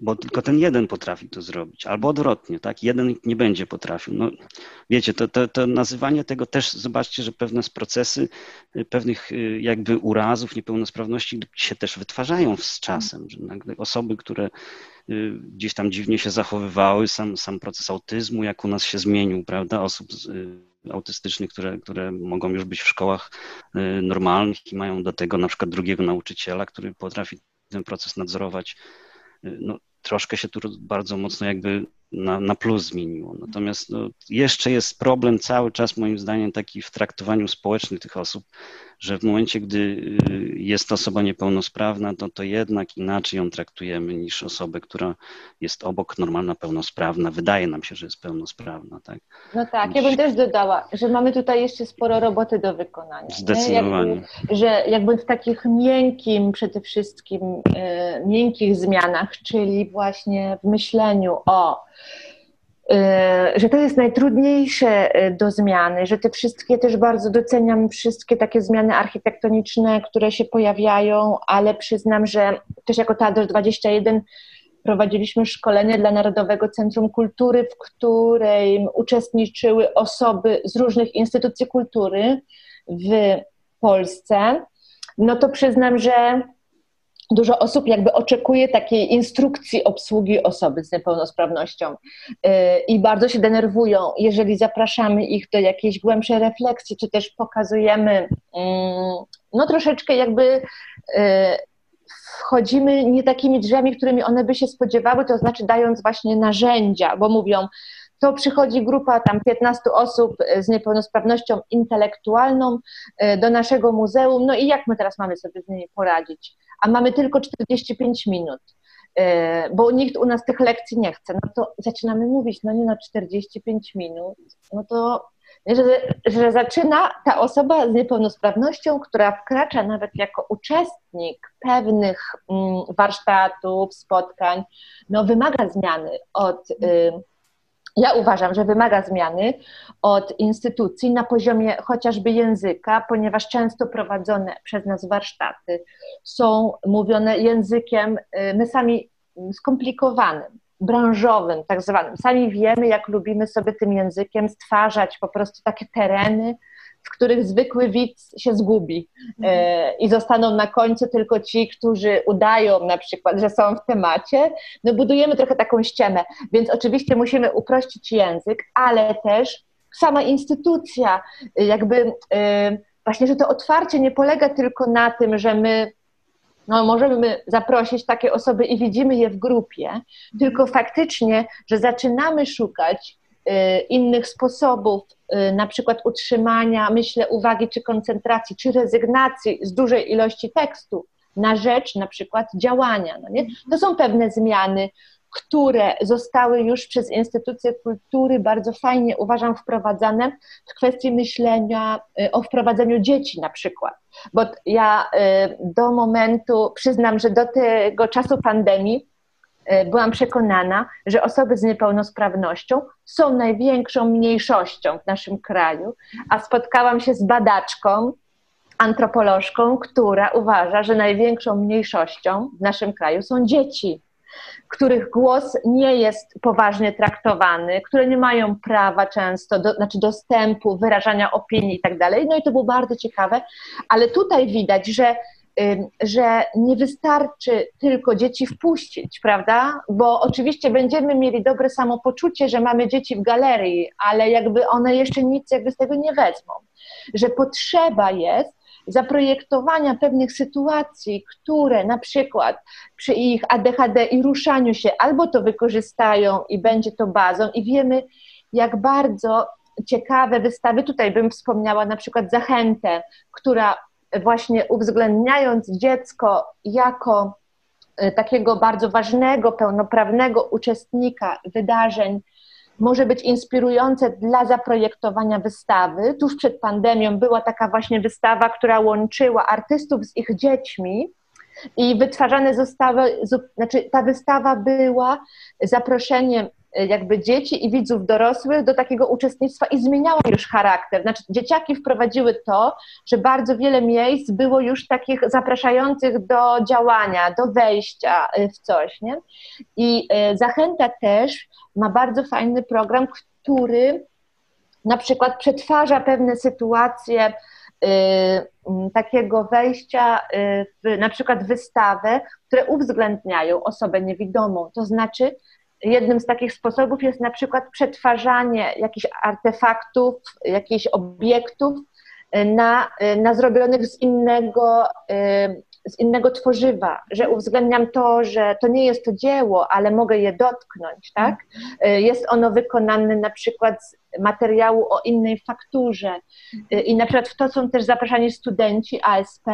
Bo tylko ten jeden potrafi to zrobić, albo odwrotnie, tak? Jeden nie będzie potrafił. No, wiecie, to, to, to nazywanie tego też, zobaczcie, że pewne procesy y, pewnych y, jakby urazów, niepełnosprawności się też wytwarzają z czasem, że nagle osoby, które y, gdzieś tam dziwnie się zachowywały, sam, sam proces autyzmu, jak u nas się zmienił, prawda, osób autystycznych, które, które mogą już być w szkołach normalnych i mają do tego na przykład drugiego nauczyciela, który potrafi ten proces nadzorować no, troszkę się tu bardzo mocno jakby na, na plus zmieniło. Natomiast no, jeszcze jest problem cały czas moim zdaniem taki w traktowaniu społecznym tych osób, że w momencie, gdy y, jest osoba niepełnosprawna, to, to jednak inaczej ją traktujemy niż osobę, która jest obok, normalna, pełnosprawna. Wydaje nam się, że jest pełnosprawna. Tak? No tak, ja bym też dodała, że mamy tutaj jeszcze sporo roboty do wykonania. Zdecydowanie. Jakby, że jakby w takich miękkim, przede wszystkim e, miękkich zmianach, czyli właśnie w myśleniu o że to jest najtrudniejsze e, do zmiany, że te wszystkie też bardzo doceniam wszystkie takie zmiany architektoniczne, które się pojawiają, ale przyznam, że też jako Teatr 21 prowadziliśmy szkolenie dla Narodowego Centrum Kultury, w której uczestniczyły osoby z różnych instytucji kultury w Polsce. No to przyznam, że dużo osób jakby oczekuje takiej instrukcji obsługi osoby z niepełnosprawnością y, i bardzo się denerwują, jeżeli zapraszamy ich do jakiejś głębszej refleksji, czy też pokazujemy, mm, no troszeczkę jakby y, wchodzimy nie takimi drzwiami, którymi one by się spodziewały, to znaczy dając właśnie narzędzia, bo mówią, to przychodzi grupa tam 15 osób z niepełnosprawnością intelektualną y, do naszego muzeum, no i jak my teraz mamy sobie z nimi poradzić? A mamy tylko 45 minut, e, bo nikt u nas tych lekcji nie chce, no to zaczynamy mówić, no nie na 45 minut, no to że, że zaczyna ta osoba z niepełnosprawnością, która wkracza nawet jako uczestnik pewnych mm, warsztatów, spotkań, no wymaga zmiany od y, ja uważam, że wymaga zmiany od instytucji na poziomie chociażby języka, ponieważ często prowadzone przez nas warsztaty są mówione językiem y, my sami skomplikowanym, branżowym, tak zwanym. Sami wiemy, jak lubimy sobie tym językiem stwarzać po prostu takie tereny, w których zwykły widz się zgubi mhm. e, i zostaną na końcu tylko ci, którzy udają na przykład, że są w temacie. No budujemy trochę taką ściemę, więc oczywiście musimy uprościć język, ale też sama instytucja, jakby e, właśnie, że to otwarcie nie polega tylko na tym, że my no, możemy zaprosić takie osoby i widzimy je w grupie, tylko faktycznie, że zaczynamy szukać innych sposobów, y, na przykład utrzymania, myślę, uwagi czy koncentracji, czy rezygnacji z dużej ilości tekstu na rzecz na przykład działania. No nie? To są pewne zmiany, które zostały już przez instytucje kultury bardzo fajnie, uważam, wprowadzane w kwestii myślenia y, o wprowadzeniu dzieci na przykład. Bo ja do momentu, przyznam, że do tego czasu pandemii, byłam przekonana, że osoby z niepełnosprawnością są największą mniejszością w naszym kraju, a spotkałam się z badaczką, antropolożką, która uważa, że największą mniejszością w naszym kraju są dzieci, których głos nie jest poważnie traktowany, które nie mają prawa często, do, znaczy dostępu, wyrażania opinii i tak. No i to było bardzo ciekawe, ale tutaj widać, że że nie wystarczy tylko dzieci wpuścić, prawda? Bo oczywiście będziemy mieli dobre samopoczucie, że mamy dzieci w galerii, ale jakby one jeszcze nic jakby z tego nie wezmą. Że potrzeba jest zaprojektowania pewnych sytuacji, które na przykład przy ich ADHD i ruszaniu się albo to wykorzystają i będzie to bazą i wiemy, jak bardzo ciekawe wystawy, tutaj bym wspomniała na przykład Zachętę, która właśnie uwzględniając dziecko jako e, takiego bardzo ważnego, pełnoprawnego uczestnika wydarzeń, może być inspirujące dla zaprojektowania wystawy. Tuż przed pandemią była taka właśnie wystawa, która łączyła artystów z ich dziećmi I wytwarzane zostały, znaczy ta wystawa była zaproszeniem jakby dzieci i widzów dorosłych do takiego uczestnictwa i zmieniała już charakter. Znaczy, dzieciaki wprowadziły to, że bardzo wiele miejsc było już takich zapraszających do działania, do wejścia y, w coś. Nie? I y, Zachęta też ma bardzo fajny program, który na przykład przetwarza pewne sytuacje takiego wejścia w na przykład wystawę, które uwzględniają osobę niewidomą. To znaczy, Jednym z takich sposobów jest na przykład przetwarzanie jakichś artefaktów, jakichś obiektów y, na, y, na zrobionych z innego, y, z innego tworzywa, że uwzględniam to, że to nie jest to dzieło, ale mogę je dotknąć, tak? Jest ono wykonane na przykład z materiału o innej fakturze i na przykład w to są też zapraszani studenci ASP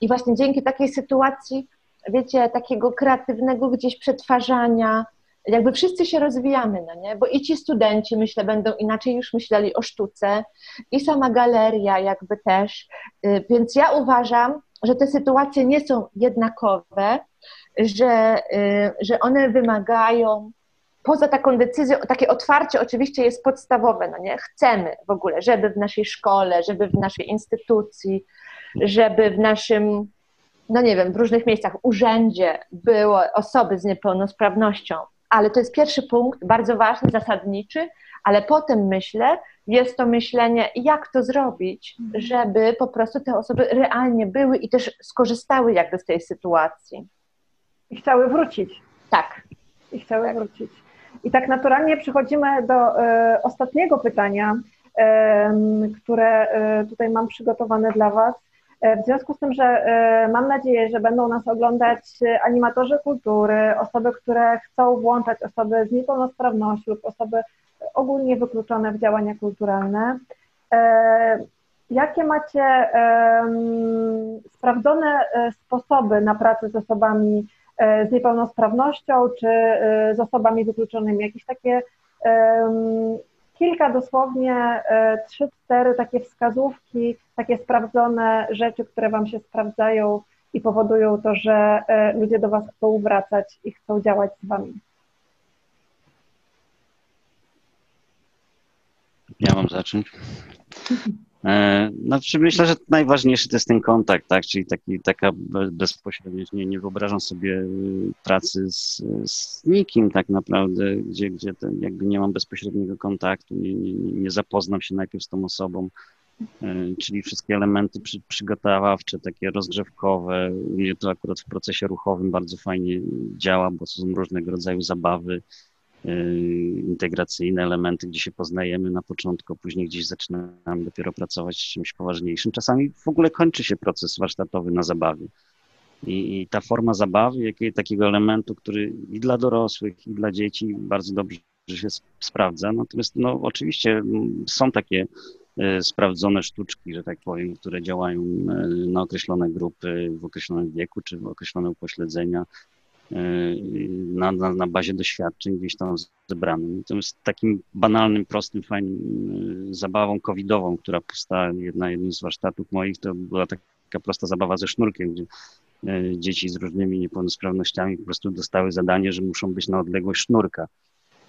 i właśnie dzięki takiej sytuacji, wiecie, takiego kreatywnego gdzieś przetwarzania, jakby wszyscy się rozwijamy, no nie? Bo i ci studenci, myślę, będą inaczej już myśleli o sztuce, i sama galeria jakby też. Y, więc ja uważam, że te sytuacje nie są jednakowe, że, y, że one wymagają poza taką decyzją, takie otwarcie oczywiście jest podstawowe, no nie? Chcemy w ogóle, żeby w naszej szkole, żeby w naszej instytucji, żeby w naszym, no nie wiem, w różnych miejscach, urzędzie były osoby z niepełnosprawnością, ale to jest pierwszy punkt, bardzo ważny, zasadniczy, ale potem myślę, jest to myślenie, jak to zrobić, mhm. żeby po prostu te osoby realnie były i też skorzystały jakby z tej sytuacji. I chciały wrócić. Tak. I chciały tak. wrócić. I tak naturalnie przechodzimy do y, ostatniego pytania, y, które y, tutaj mam przygotowane dla Was. E, w związku z tym, że e, mam nadzieję, że będą nas oglądać animatorzy kultury, osoby, które chcą włączać osoby z niepełnosprawnością lub osoby ogólnie wykluczone w działania kulturalne. E, jakie macie sprawdzone sposoby na pracę z osobami z niepełnosprawnością czy z osobami wykluczonymi? Jakieś takie kilka dosłownie, e, trzy, cztery takie wskazówki, takie sprawdzone rzeczy, które Wam się sprawdzają i powodują to, że e, ludzie do Was chcą wracać i chcą działać z Wami. Ja mam zacząć. E, znaczy myślę, że najważniejszy to jest ten kontakt, tak? czyli taki, taka bezpośredniość. Nie, nie wyobrażam sobie y, pracy z, z nikim tak naprawdę, gdzie, gdzie ten, jakby nie mam bezpośredniego kontaktu, nie, nie, nie zapoznam się najpierw z tą osobą, e, czyli wszystkie elementy przy, przygotowawcze, takie rozgrzewkowe. mnie to akurat w procesie ruchowym bardzo fajnie działa, bo są różnego rodzaju zabawy, integracyjne elementy, gdzie się poznajemy na początku, później gdzieś zaczynamy dopiero pracować z czymś poważniejszym. Czasami w ogóle kończy się proces warsztatowy na zabawie. I, i ta forma zabawy, jakiej, takiego elementu, który i dla dorosłych, i dla dzieci bardzo dobrze się sprawdza. Natomiast no, oczywiście są takie y, sprawdzone sztuczki, że tak powiem, które działają y, na określone grupy w określonym wieku czy w określone upośledzenia na, na, na bazie doświadczeń gdzieś tam zebranych. Natomiast takim banalnym, prostym, fajnym y, zabawą covidową, która powstała na jednym z warsztatów moich, to była taka prosta zabawa ze sznurkiem, gdzie y, dzieci z różnymi niepełnosprawnościami po prostu dostały zadanie, że muszą być na odległość sznurka.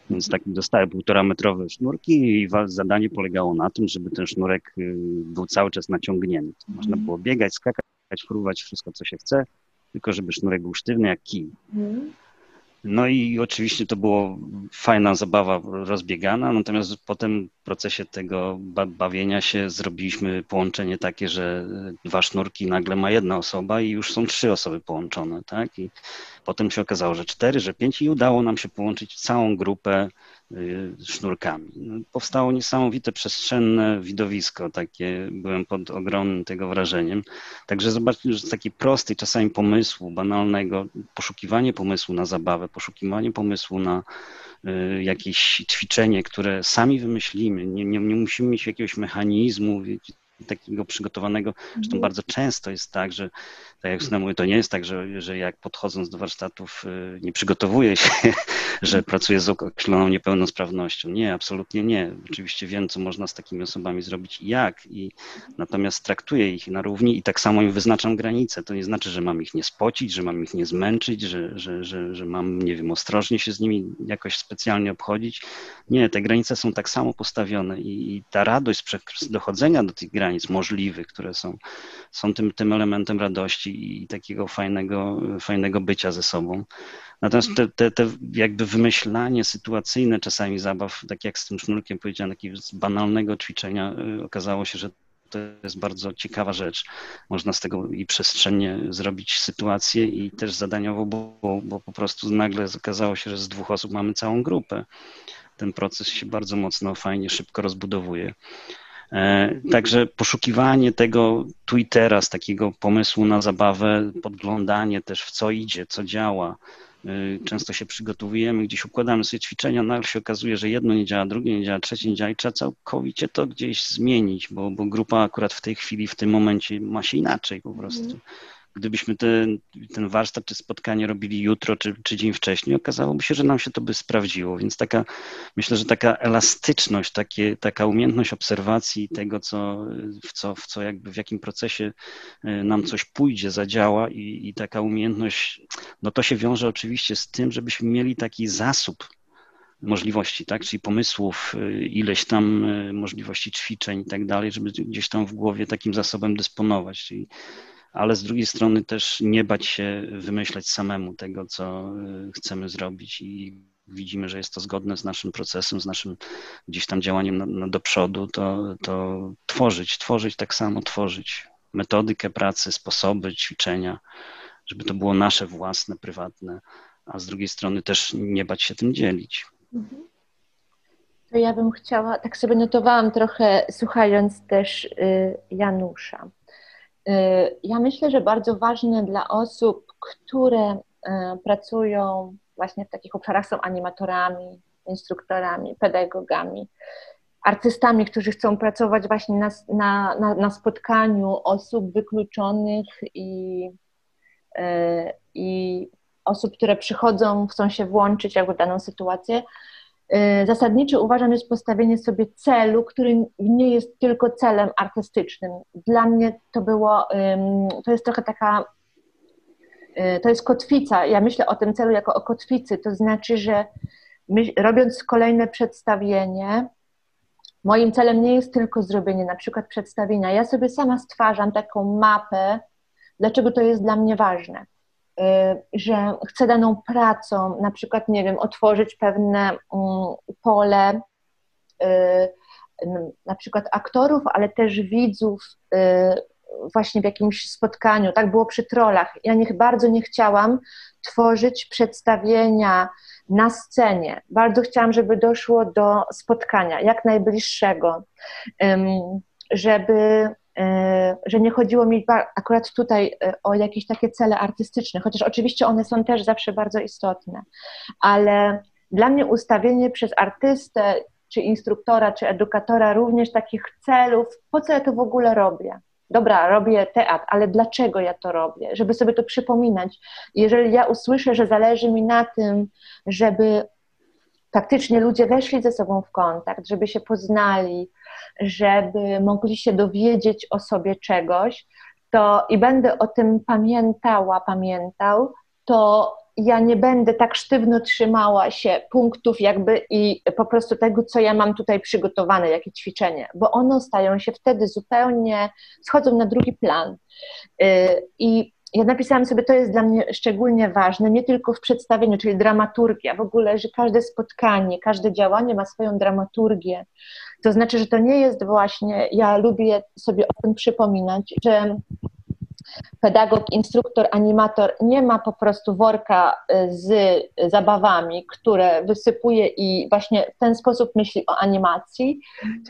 Więc tak dostały półtora metrowe sznurki i zadanie polegało na tym, żeby ten sznurek y, był cały czas naciągnięty. Można było biegać, skakać, fruwać, wszystko co się chce, tylko żeby sznurek był sztywny jak kij. Mhm. No i oczywiście to było fajna zabawa rozbiegana, natomiast potem w procesie tego bawienia się zrobiliśmy połączenie takie, że dwa sznurki nagle ma jedna osoba i już są trzy osoby połączone, tak? I potem się okazało, że cztery, że pięć i udało nam się połączyć całą grupę sznurkami. No, powstało niesamowite przestrzenne widowisko, takie byłem pod ogromnym tego wrażeniem. Także zobaczcie, że z takiej prostej czasami pomysłu, banalnego, poszukiwanie pomysłu na zabawę, poszukiwanie pomysłu na y, jakieś ćwiczenie, które sami wymyślimy, nie, nie, nie musimy mieć jakiegoś mechanizmu, takiego przygotowanego. Zresztą mhm. bardzo często jest tak, że tak jak Justyna mówi, to nie jest tak, że, że jak podchodząc do warsztatów y, nie przygotowuje się, że mhm. pracuje z określoną niepełnosprawnością. Nie, absolutnie nie. Oczywiście wiem, co można z takimi osobami zrobić i jak, i natomiast traktuję ich na równi i tak samo im wyznaczam granice. To nie znaczy, że mam ich nie spocić, że mam ich nie zmęczyć, że, że, że, że mam, nie wiem, ostrożnie się z nimi jakoś specjalnie obchodzić. Nie, te granice są tak samo postawione i, i ta radość z dochodzenia do tych granic możliwych, które są, są tym, tym elementem radości i takiego fajnego, fajnego bycia ze sobą. Natomiast te, te, te jakby wymyślanie sytuacyjne czasami zabaw, tak jak z tym sznurkiem powiedziałem, takiego banalnego ćwiczenia, y, okazało się, że to jest bardzo ciekawa rzecz. Można z tego i przestrzennie zrobić sytuację i też zadaniowo, bo, bo, bo po prostu nagle okazało się, że z dwóch osób mamy całą grupę. Ten proces się bardzo mocno, fajnie, szybko rozbudowuje. E, także poszukiwanie tego tu i teraz, takiego pomysłu na zabawę, podglądanie też w co idzie, co działa. E, często się przygotowujemy, gdzieś układamy sobie ćwiczenia, nagle się okazuje, że jedno nie działa, drugie nie działa, trzecie nie działa i trzeba całkowicie to gdzieś zmienić, bo, bo grupa akurat w tej chwili, w tym momencie ma się inaczej po prostu. Mhm gdybyśmy ten, ten warsztat czy spotkanie robili jutro czy, czy dzień wcześniej, okazałoby się, że nam się to by sprawdziło. Więc taka, myślę, że taka elastyczność, takie, taka umiejętność obserwacji tego, co, w, co, w co jakby w jakim procesie e, nam coś pójdzie, zadziała i, i taka umiejętność, no to się wiąże oczywiście z tym, żebyśmy mieli taki zasób możliwości, tak? czyli pomysłów, e, ileś tam e, możliwości ćwiczeń i tak dalej, żeby gdzieś tam w głowie takim zasobem dysponować. Czyli ale z drugiej strony też nie bać się wymyślać samemu tego, co y, chcemy zrobić i widzimy, że jest to zgodne z naszym procesem, z naszym gdzieś tam działaniem na, na do przodu, to, to tworzyć, tworzyć tak samo, tworzyć metodykę pracy, sposoby, ćwiczenia, żeby to było nasze własne, prywatne, a z drugiej strony też nie bać się tym dzielić. Mhm. To ja bym chciała, tak sobie notowałam trochę, słuchając też y, Janusza. Y, ja myślę, że bardzo ważne dla osób, które y, pracują właśnie w takich obszarach, są animatorami, instruktorami, pedagogami, artystami, którzy chcą pracować właśnie na, na, na, na spotkaniu osób wykluczonych i, y, i osób, które przychodzą, chcą się włączyć jakby w daną sytuację, zasadnicze uważam jest postawienie sobie celu, który nie jest tylko celem artystycznym. Dla mnie to było, to jest trochę taka, y, to jest kotwica. Ja myślę o tym celu jako o kotwicy, to znaczy, że robiąc kolejne przedstawienie, moim celem nie jest tylko zrobienie na przykład przedstawienia. Ja sobie sama stwarzam taką mapę, dlaczego to jest dla mnie ważne. Y, że chcę daną pracą, na przykład, nie wiem, otworzyć pewne mm, pole y, na przykład aktorów, ale też widzów y, właśnie w jakimś spotkaniu. Tak było przy trolach. Ja nie, bardzo nie chciałam tworzyć przedstawienia na scenie. Bardzo chciałam, żeby doszło do spotkania jak najbliższego, żeby że nie chodziło mi akurat tutaj e, o jakieś takie cele artystyczne, chociaż oczywiście one są też zawsze bardzo istotne, ale dla mnie ustawienie przez artystę, czy instruktora, czy edukatora również takich celów, po co ja to w ogóle robię? Dobra, robię teatr, ale dlaczego ja to robię? Żeby sobie to przypominać. Jeżeli ja usłyszę, że zależy mi na tym, żeby faktycznie ludzie weszli ze sobą w kontakt, żeby się poznali, żeby mogli się dowiedzieć o sobie czegoś, to i będę o tym pamiętała, pamiętał, to ja nie będę tak sztywno trzymała się punktów jakby i po prostu tego, co ja mam tutaj przygotowane, jakie ćwiczenie, bo one stają się wtedy zupełnie, schodzą na drugi plan. Y, I ja napisałam sobie, to jest dla mnie szczególnie ważne, nie tylko w przedstawieniu, czyli dramaturgia, w ogóle, że każde spotkanie, każde działanie ma swoją dramaturgię. To znaczy, że to nie jest właśnie, ja lubię sobie o tym przypominać, że pedagog, instruktor, animator nie ma po prostu worka y, z zabawami, które wysypuje i właśnie w ten sposób myśli o animacji,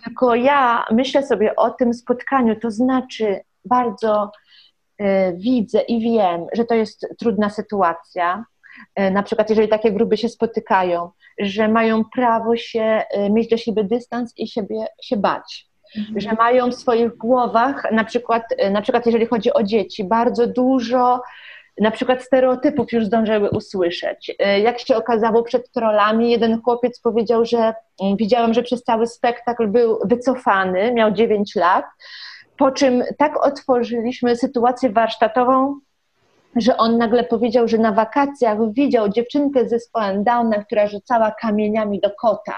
tylko ja myślę sobie o tym spotkaniu, to znaczy bardzo widzę i wiem, że to jest trudna sytuacja. Y, na przykład, jeżeli takie grupy się spotykają, że mają prawo się mieć do siebie dystans i siebie się bać mhm. że mają w swoich głowach, na przykład, na przykład jeżeli chodzi o dzieci, bardzo dużo na przykład stereotypów już zdążyły usłyszeć. Jak się okazało przed trollami, jeden chłopiec powiedział, że mm, widziałem, że przez cały spektakl był wycofany, miał 9 lat, po czym tak otworzyliśmy sytuację warsztatową, że on nagle powiedział, że na wakacjach widział dziewczynkę z zespołem Downa, która rzucała kamieniami do kota.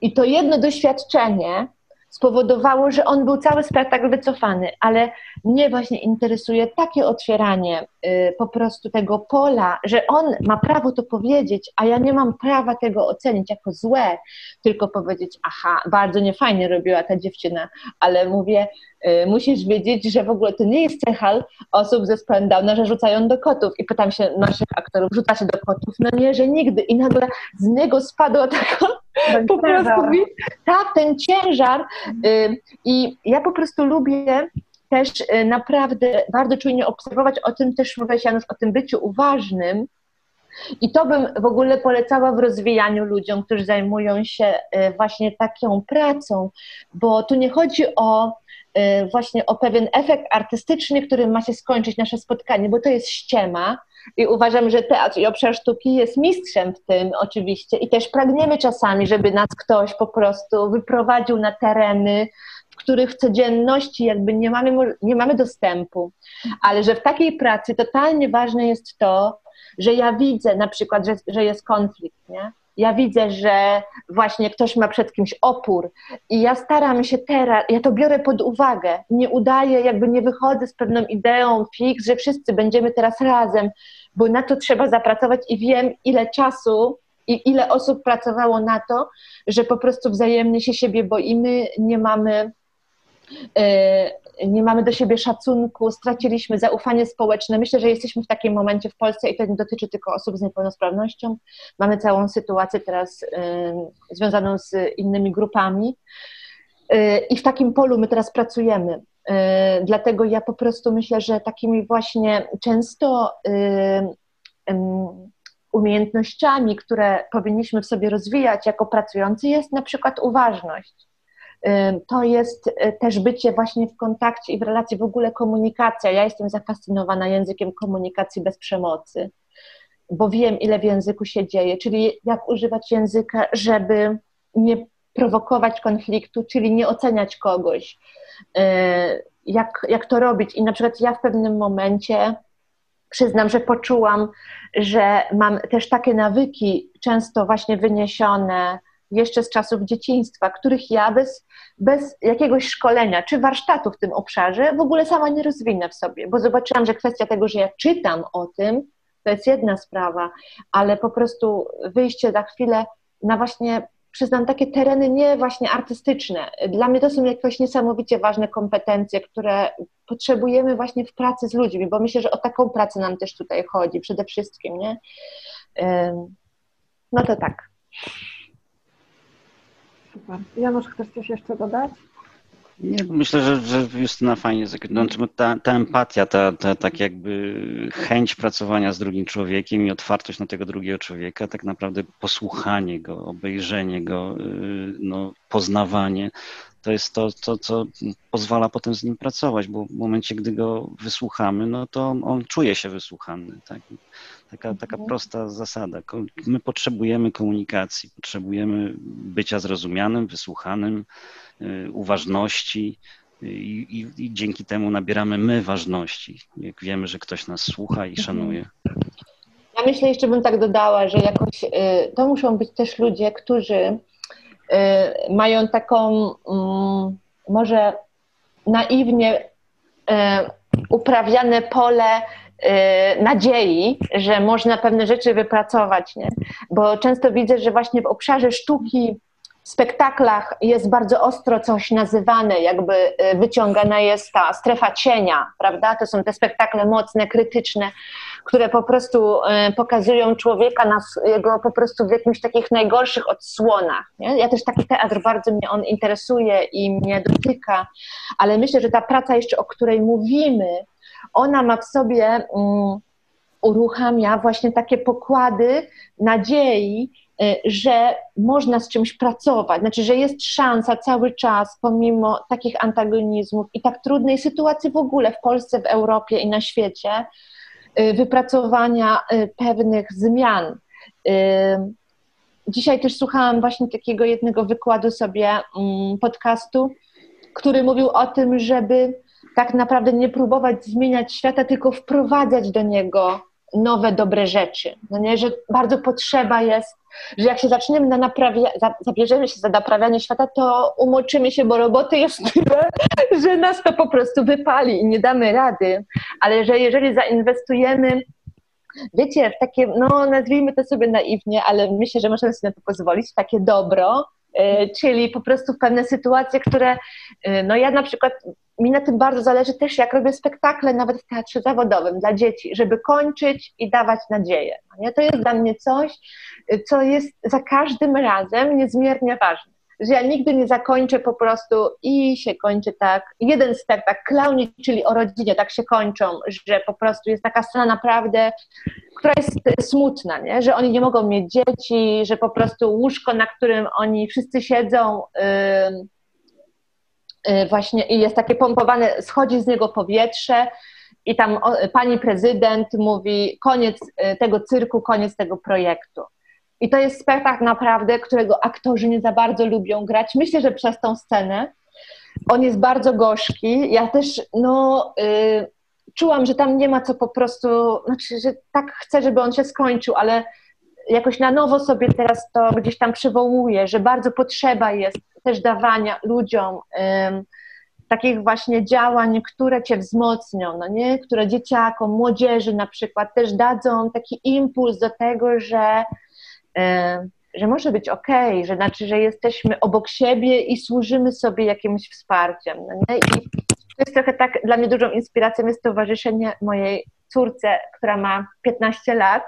I to jedno doświadczenie spowodowało, że on był cały spektakl wycofany, ale mnie właśnie interesuje takie otwieranie y, po prostu tego pola, że on ma prawo to powiedzieć, a ja nie mam prawa tego ocenić jako złe, tylko powiedzieć, aha, bardzo niefajnie robiła ta dziewczyna, ale mówię, y, musisz wiedzieć, że w ogóle to nie jest cecha osób ze Downa, że rzucają do kotów. I pytam się naszych aktorów, rzucacie do kotów? No nie, że nigdy. I nagle z niego spadła taka po prostu mi, tak, ten ciężar. Y, I ja po prostu lubię też y, naprawdę bardzo czujnie obserwować, o tym też mówiłeś Janusz, o tym byciu uważnym. I to bym w ogóle polecała w rozwijaniu ludziom, którzy zajmują się y, właśnie taką pracą, bo tu nie chodzi o właśnie o pewien efekt artystyczny, którym ma się skończyć nasze spotkanie, bo to jest ściema, i uważam, że teatr i obszar sztuki jest mistrzem w tym oczywiście i też pragniemy czasami, żeby nas ktoś po prostu wyprowadził na tereny, których codzienności jakby nie mamy, nie mamy dostępu. Ale że w takiej pracy totalnie ważne jest to, że ja widzę na przykład, że, że jest konflikt, nie? ja widzę, że właśnie ktoś ma przed kimś opór i ja staram się teraz, ja to biorę pod uwagę, nie udaję, jakby nie wychodzę z pewną ideą fix, że wszyscy będziemy teraz razem, bo na to trzeba zapracować i wiem, ile czasu i ile osób pracowało na to, że po prostu wzajemnie się siebie boimy, nie mamy nie mamy do siebie szacunku, straciliśmy zaufanie społeczne. Myślę, że jesteśmy w takim momencie w Polsce i to nie dotyczy tylko osób z niepełnosprawnością. Mamy całą sytuację teraz y, związaną z innymi grupami. Y, I w takim polu my teraz pracujemy. Dlatego ja po prostu myślę, że takimi właśnie często umiejętnościami, które powinniśmy w sobie rozwijać jako pracujący, jest na przykład uważność to jest y, też bycie właśnie w kontakcie i w relacji, w ogóle komunikacja. Ja jestem zafascynowana językiem komunikacji bez przemocy, bo wiem, ile w języku się dzieje, czyli jak używać języka, żeby nie prowokować konfliktu, czyli nie oceniać kogoś. Y, jak, jak to robić? I na przykład ja w pewnym momencie przyznam, że poczułam, że mam też takie nawyki, często właśnie wyniesione jeszcze z czasów dzieciństwa, których ja bez, bez jakiegoś szkolenia czy warsztatu w tym obszarze w ogóle sama nie rozwinę w sobie, bo zobaczyłam, że kwestia tego, że ja czytam o tym, to jest jedna sprawa, ale po prostu wyjście za chwilę na właśnie przyznam, takie tereny nie właśnie artystyczne. Dla mnie to są jakieś niesamowicie ważne kompetencje, które potrzebujemy właśnie w pracy z ludźmi, bo myślę, że o taką pracę nam też tutaj chodzi przede wszystkim, nie? No to tak. Super. Janusz, chcesz coś jeszcze dodać? Nie, myślę, że, że Justyna fajnie znaczy, ta, ta empatia, ta, ta tak jakby chęć pracowania z drugim człowiekiem i otwartość na tego drugiego człowieka, tak naprawdę posłuchanie go, obejrzenie go, y, no, poznawanie, to jest to, to, co pozwala potem z nim pracować, bo w momencie, gdy go wysłuchamy, no to on czuje się wysłuchany. Tak? Taka, taka mhm. prosta zasada. My potrzebujemy komunikacji, potrzebujemy bycia zrozumianym, wysłuchanym, y, uważności. Y, I, i, I, dzięki temu nabieramy my ważności, jak wiemy, że ktoś nas słucha i mhm. szanuje. Ja myślę, jeszcze bym tak dodała, że jakoś y, to muszą być też ludzie, którzy mają taką mm, może naiwnie uprawiane pole Y, nadziei, że można pewne rzeczy wypracować, nie? bo często widzę, że właśnie w obszarze sztuki, w spektaklach jest bardzo ostro coś nazywane, jakby y, wyciągana jest ta strefa cienia, prawda? To są te spektakle mocne, krytyczne, które po prostu y, pokazują człowieka na jego po prostu w jakimś takich najgorszych odsłonach. Nie? Ja też taki teatr bardzo mnie on interesuje i mnie dotyka, ale myślę, że ta praca jeszcze, o której mówimy, ona ma w sobie, um, uruchamia właśnie takie pokłady nadziei y, że można z czymś pracować, znaczy, że jest szansa cały czas, pomimo takich antagonizmów i tak trudnej sytuacji w ogóle w Polsce, w Europie i na świecie, wypracowania pewnych zmian. Dzisiaj też słuchałam właśnie takiego jednego wykładu sobie mm, podcastu, który mówił o tym, żeby tak naprawdę nie próbować zmieniać świata, tylko wprowadzać do niego nowe, dobre rzeczy. No nie, że bardzo potrzeba jest, że jak się zaczniemy na naprawia, zabierzemy się za naprawianie świata, to umoczymy się, bo roboty jest tyle, że nas to po prostu wypali i nie damy rady. Ale że jeżeli zainwestujemy wiecie, w takie, no nazwijmy to sobie naiwnie, ale myślę, że możemy sobie na to pozwolić, takie dobro, czyli po prostu pewne sytuacje, które, e, no ja na przykład, mi na tym bardzo zależy też, jak robię spektakle nawet w teatrze zawodowym dla dzieci, żeby kończyć i dawać nadzieję. No nie? To jest dla mnie coś, co jest za każdym razem niezmiernie ważne że ja nigdy nie zakończę po prostu i się kończy tak. Jeden spektakl, klauni, czyli o rodzinie, tak się kończą, że po prostu jest taka scena naprawdę, która jest smutna, nie? że oni nie mogą mieć dzieci, że po prostu łóżko, na którym oni wszyscy siedzą, yy, właśnie i jest takie pompowane, schodzi z niego powietrze i tam pani prezydent mówi koniec y, tego cyrku, koniec tego projektu. I to jest spektakl naprawdę, którego aktorzy nie za bardzo lubią grać. Myślę, że przez tą scenę. On jest bardzo gorzki. Ja też, no, y, czułam, że tam nie ma co po prostu, znaczy, że tak chcę, żeby on się skończył, ale jakoś na nowo sobie teraz to gdzieś tam przywołuję, że bardzo potrzeba jest też dawania ludziom takich właśnie działań, które cię wzmocnią, no nie? które dzieciakom, młodzieży na przykład też dadzą taki impuls do tego, że że może być ok, że znaczy, że jesteśmy obok siebie i służymy sobie jakimś wsparciem. No? I to jest trochę tak, dla mnie dużą inspiracją jest towarzyszenie mojej córce, która ma 15 lat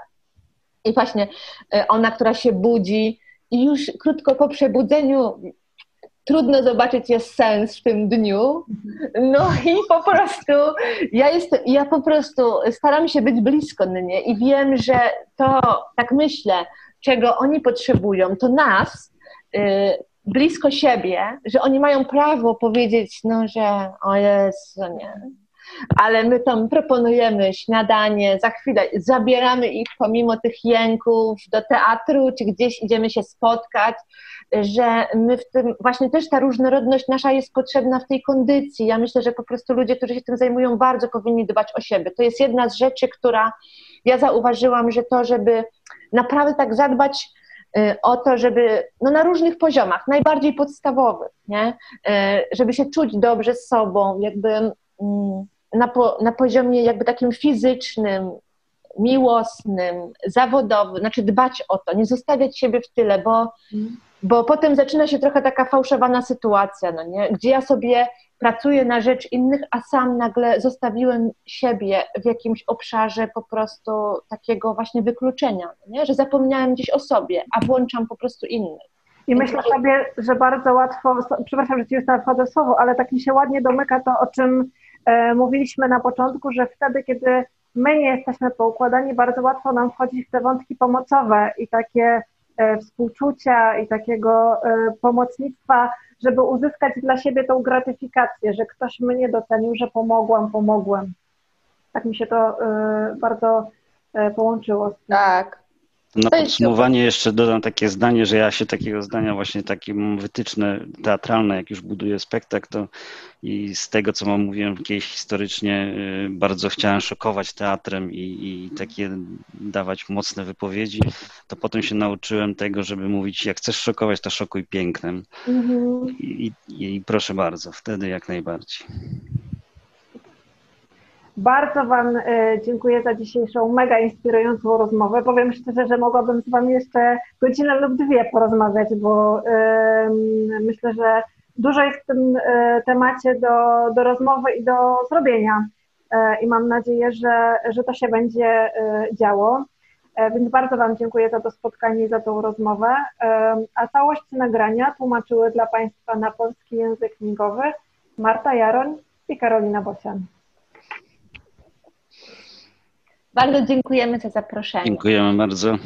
i właśnie e, ona, która się budzi i już krótko po przebudzeniu trudno zobaczyć jest sens w tym dniu. No i po prostu ja jestem, ja po prostu staram się być blisko mnie i wiem, że to, tak myślę, czego oni potrzebują, to nas, y, blisko siebie, że oni mają prawo powiedzieć, no, że o jest, nie. Ale my tam proponujemy śniadanie, za chwilę zabieramy ich pomimo tych jęków do teatru, czy gdzieś idziemy się spotkać, że my w tym, właśnie też ta różnorodność nasza jest potrzebna w tej kondycji. Ja myślę, że po prostu ludzie, którzy się tym zajmują, bardzo powinni dbać o siebie. To jest jedna z rzeczy, która ja zauważyłam, że to, żeby naprawdę tak zadbać y, o to, żeby no na różnych poziomach, najbardziej podstawowych, nie? Y, żeby się czuć dobrze z sobą, jakby mm, na, po, na poziomie jakby takim fizycznym, miłosnym, zawodowym, znaczy dbać o to, nie zostawiać siebie w tyle, bo, bo potem zaczyna się trochę taka fałszowana sytuacja, no nie? gdzie ja sobie pracuję na rzecz innych, a sam nagle zostawiłem siebie w jakimś obszarze po prostu takiego właśnie wykluczenia, nie? że zapomniałem gdzieś o sobie, a włączam po prostu innych. I myślę sobie, że bardzo łatwo, przepraszam, że Ci już wchodzę słowo, ale tak mi się ładnie domyka to, o czym e, mówiliśmy na początku, że wtedy, kiedy my nie jesteśmy poukładani, bardzo łatwo nam wchodzić w te wątki pomocowe i takie współczucia i takiego e, pomocnictwa żeby uzyskać dla siebie tą gratyfikację, że ktoś mnie docenił, że pomogłam, pomogłem. Tak mi się to y, bardzo połączyło. Z tym. Tak. Na podsumowanie jeszcze dodam takie zdanie, że ja się takiego zdania właśnie takie mam wytyczne teatralne, jak już buduję spektakl, to i z tego, co mam mówiłem kiedyś historycznie, y, bardzo chciałem szokować teatrem i, i takie dawać mocne wypowiedzi, to potem się nauczyłem tego, żeby mówić, jak chcesz szokować, to szokuj pięknem. Mhm. I, i, I proszę bardzo, wtedy jak najbardziej. Bardzo Wam e, dziękuję za dzisiejszą mega inspirującą rozmowę. Powiem szczerze, że mogłabym z Wami jeszcze godzinę lub dwie porozmawiać, bo myślę, że dużo jest w tym e, temacie do, do rozmowy i do zrobienia. E, I mam nadzieję, że, że to się będzie działo. Więc bardzo Wam dziękuję za to spotkanie i za tą rozmowę. A całość nagrania tłumaczyły dla Państwa na polski język migowy Marta Jaroń i Karolina Bosian. Bardzo dziękujemy za zaproszenie. Dziękujemy bardzo.